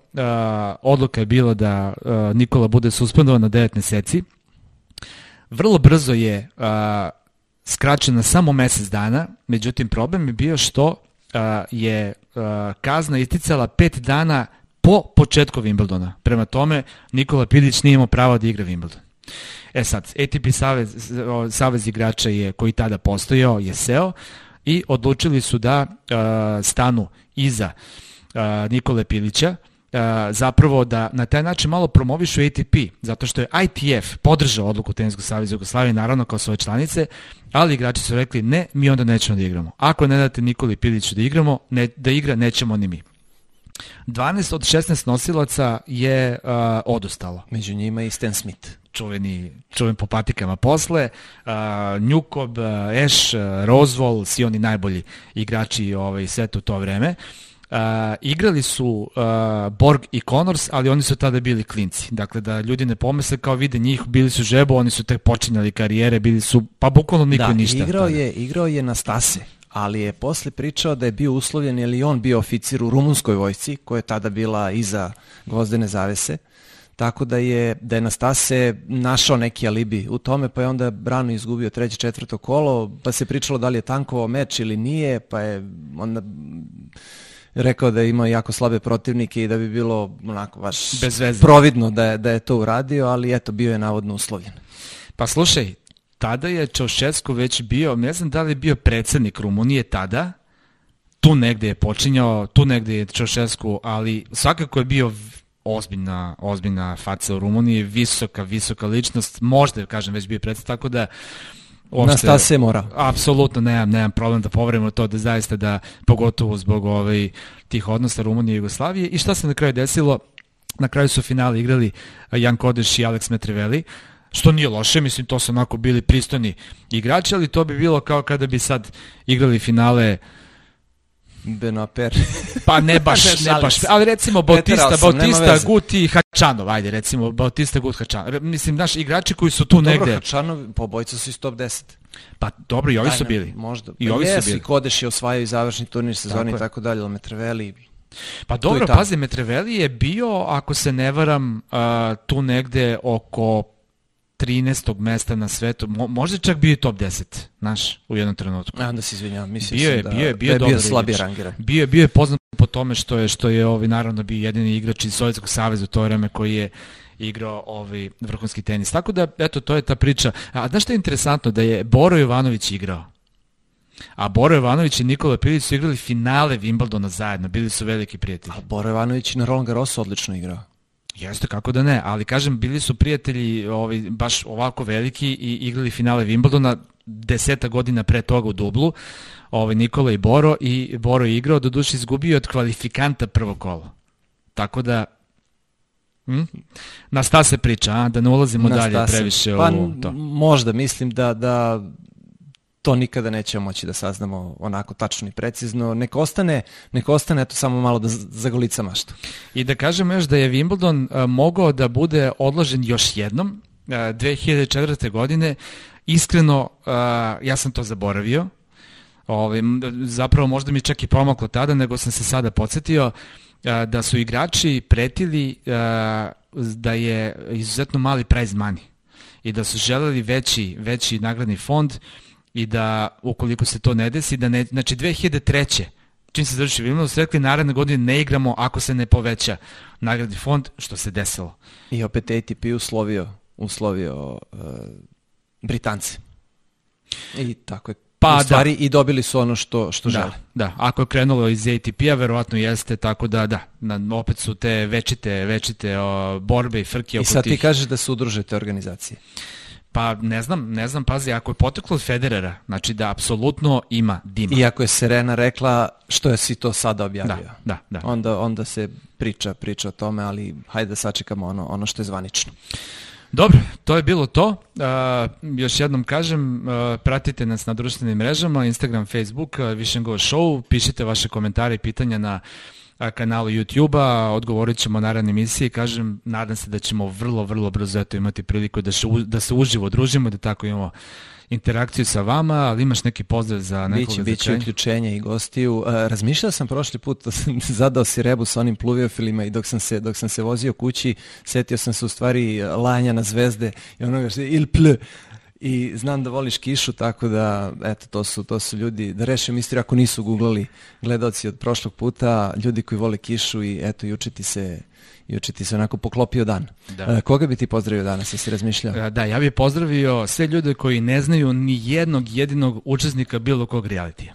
odluka je bila da Nikola bude suspendovan na 9 meseci. Vrlo brzo je skraćena samo mesec dana, međutim problem je bio što je kazna isticala 5 dana po početku Wimbledona. Prema tome, Nikola Pilić nije imao pravo da igra Wimbledon. E sad, ATP savez, savez igrača je, koji tada postojao je SEO i odlučili su da stanu iza Nikole Pilića, zapravo da na taj način malo promovišu ATP, zato što je ITF podržao odluku Teniskog saveza Jugoslavije, naravno kao svoje članice, ali igrači su rekli ne, mi onda nećemo da igramo. Ako ne date Nikoli Piliću da igramo, ne, da igra, nećemo ni mi. 12 od 16 nosilaca je uh, odustalo. Među njima i Stan Smith. Čuveni, čuven po patikama posle. Uh, Njukob, uh, Eš, uh, Rozvol, svi oni najbolji igrači ovaj, sveta u to vreme. Uh, igrali su uh, Borg i Connors, ali oni su tada bili klinci. Dakle, da ljudi ne pomisle kao vide njih, bili su žebo, oni su tek počinjali karijere, bili su, pa bukvalno niko da, ništa. Da, igrao je, igrao je na stase ali je posle pričao da je bio uslovljen, jer i on bio oficir u rumunskoj vojsci, koja je tada bila iza gvozdene zavese, tako da je, da je Nastase našao neki alibi u tome, pa je onda brano izgubio treće, četvrto kolo, pa se pričalo da li je tankovao meč ili nije, pa je onda rekao da je imao jako slabe protivnike i da bi bilo onako baš providno da je, da je to uradio, ali eto, bio je navodno uslovljen. Pa slušaj, tada je Čaušesku već bio, ne znam da li je bio predsednik Rumunije tada, tu negde je počinjao, tu negde je Čaušesku, ali svakako je bio ozbiljna, ozbiljna faca u Rumuniji, visoka, visoka ličnost, možda je, kažem, već bio predsednik, tako da Uopšte, Na se mora. Apsolutno nemam, nemam problem da povrememo to da zaista da, pogotovo zbog ovaj, tih odnosa Rumunije i Jugoslavije. I šta se na kraju desilo? Na kraju su finale igrali Jan Kodeš i Alex Metreveli. Uh, Što nije loše, mislim, to su onako bili pristojni igrači, ali to bi bilo kao kada bi sad igrali finale Benoaper. pa ne baš, ne baš, ali recimo Bautista, Bautista, Guti i Hačanov, ajde recimo Bautista, Gut, Hačanov. Mislim, naši igrači koji su tu dobro, negde. Dobro, Hačanov, pobojca su iz top 10. Pa dobro, i ovi su bili. Možda. I pa ovi su bili. i Kodeš je osvajao završni turnir sezoni i tako dalje, ali Metreveli Pa dobro, pazi, Metreveli je bio, ako se ne varam, uh, tu negde oko 13. mesta na svetu, Mo, možda čak bio i top 10, znaš, u jednom trenutku. Ja, onda se izvinjavam, mislim bio je, da, bio je, bio je, bio slabije rangiran. Bio je, bio je poznat po tome što je, što je ovaj, naravno bio jedini igrač iz Sovjetskog saveza u to vreme koji je igrao ovaj vrhunski tenis. Tako da, eto, to je ta priča. A znaš što je interesantno? Da je Boro Jovanović igrao. A Boro Jovanović i Nikola Pilić su igrali finale Wimbledona zajedno, bili su veliki prijatelji. A Boro Jovanović na Roland Garrosu odlično igrao. Jeste, kako da ne, ali kažem, bili su prijatelji ovaj, baš ovako veliki i igrali finale Wimbledona deseta godina pre toga u dublu, ovaj, Nikola i Boro, i Boro je igrao, do duše izgubio od kvalifikanta prvo kolo. Tako da, hm? na sta se priča, a? da ne ulazimo na dalje previše pa, u to. Možda, mislim da, da to nikada nećemo moći da saznamo onako tačno i precizno. Nek ostane, nek ostane eto samo malo da zagolica maštu. I da kažem još da je Wimbledon a, mogao da bude odložen još jednom a, 2004. godine. Iskreno, a, ja sam to zaboravio. Ove, ovaj, zapravo možda mi čak i pomaklo tada, nego sam se sada podsjetio da su igrači pretili da je izuzetno mali prize money i da su želeli veći, veći nagradni fond i da ukoliko se to ne desi, da ne, znači 2003 čim se završi su rekli naredne godine ne igramo ako se ne poveća nagradni fond, što se desilo. I opet ATP uslovio, uslovio uh, Britance. I tako je Pa, u da. stvari da. i dobili su ono što, što da, žele. Da, ako je krenulo iz ATP-a, verovatno jeste, tako da da, na, opet su te večite, večite o, borbe i frke I sad ti kažeš da se udruže te organizacije. Pa ne znam, ne znam, pazi, ako je poteklo od Federera, znači da apsolutno ima dima. Iako je Serena rekla što je si to sada objavio. Da, da, da. Onda, onda se priča, priča o tome, ali hajde da sačekamo ono, ono što je zvanično. Dobro, to je bilo to. Uh, još jednom kažem, uh, pratite nas na društvenim mrežama, Instagram, Facebook, uh, Vision Go Show, pišite vaše komentare i pitanja na kanalu YouTube-a, odgovorit ćemo naravno emisiji, kažem, nadam se da ćemo vrlo, vrlo brzo eto imati priliku da se, da se uživo družimo, da tako imamo interakciju sa vama, ali imaš neki pozdrav za nekog biće, biće uključenje i gostiju. Uh, razmišljao sam prošli put, da sam zadao si rebu sa onim pluviofilima i dok sam se, dok sam se vozio kući, setio sam se u stvari lanja na zvezde i onoga što je il pl, i znam da voliš kišu, tako da, eto, to su, to su ljudi, da rešim istri ako nisu googlali gledalci od prošlog puta, ljudi koji vole kišu i eto, juče ti se juče ti se onako poklopio dan. Da. E, koga bi ti pozdravio danas, jesi razmišljao? E, da, ja bih pozdravio sve ljude koji ne znaju ni jednog jedinog učesnika bilo kog realitija.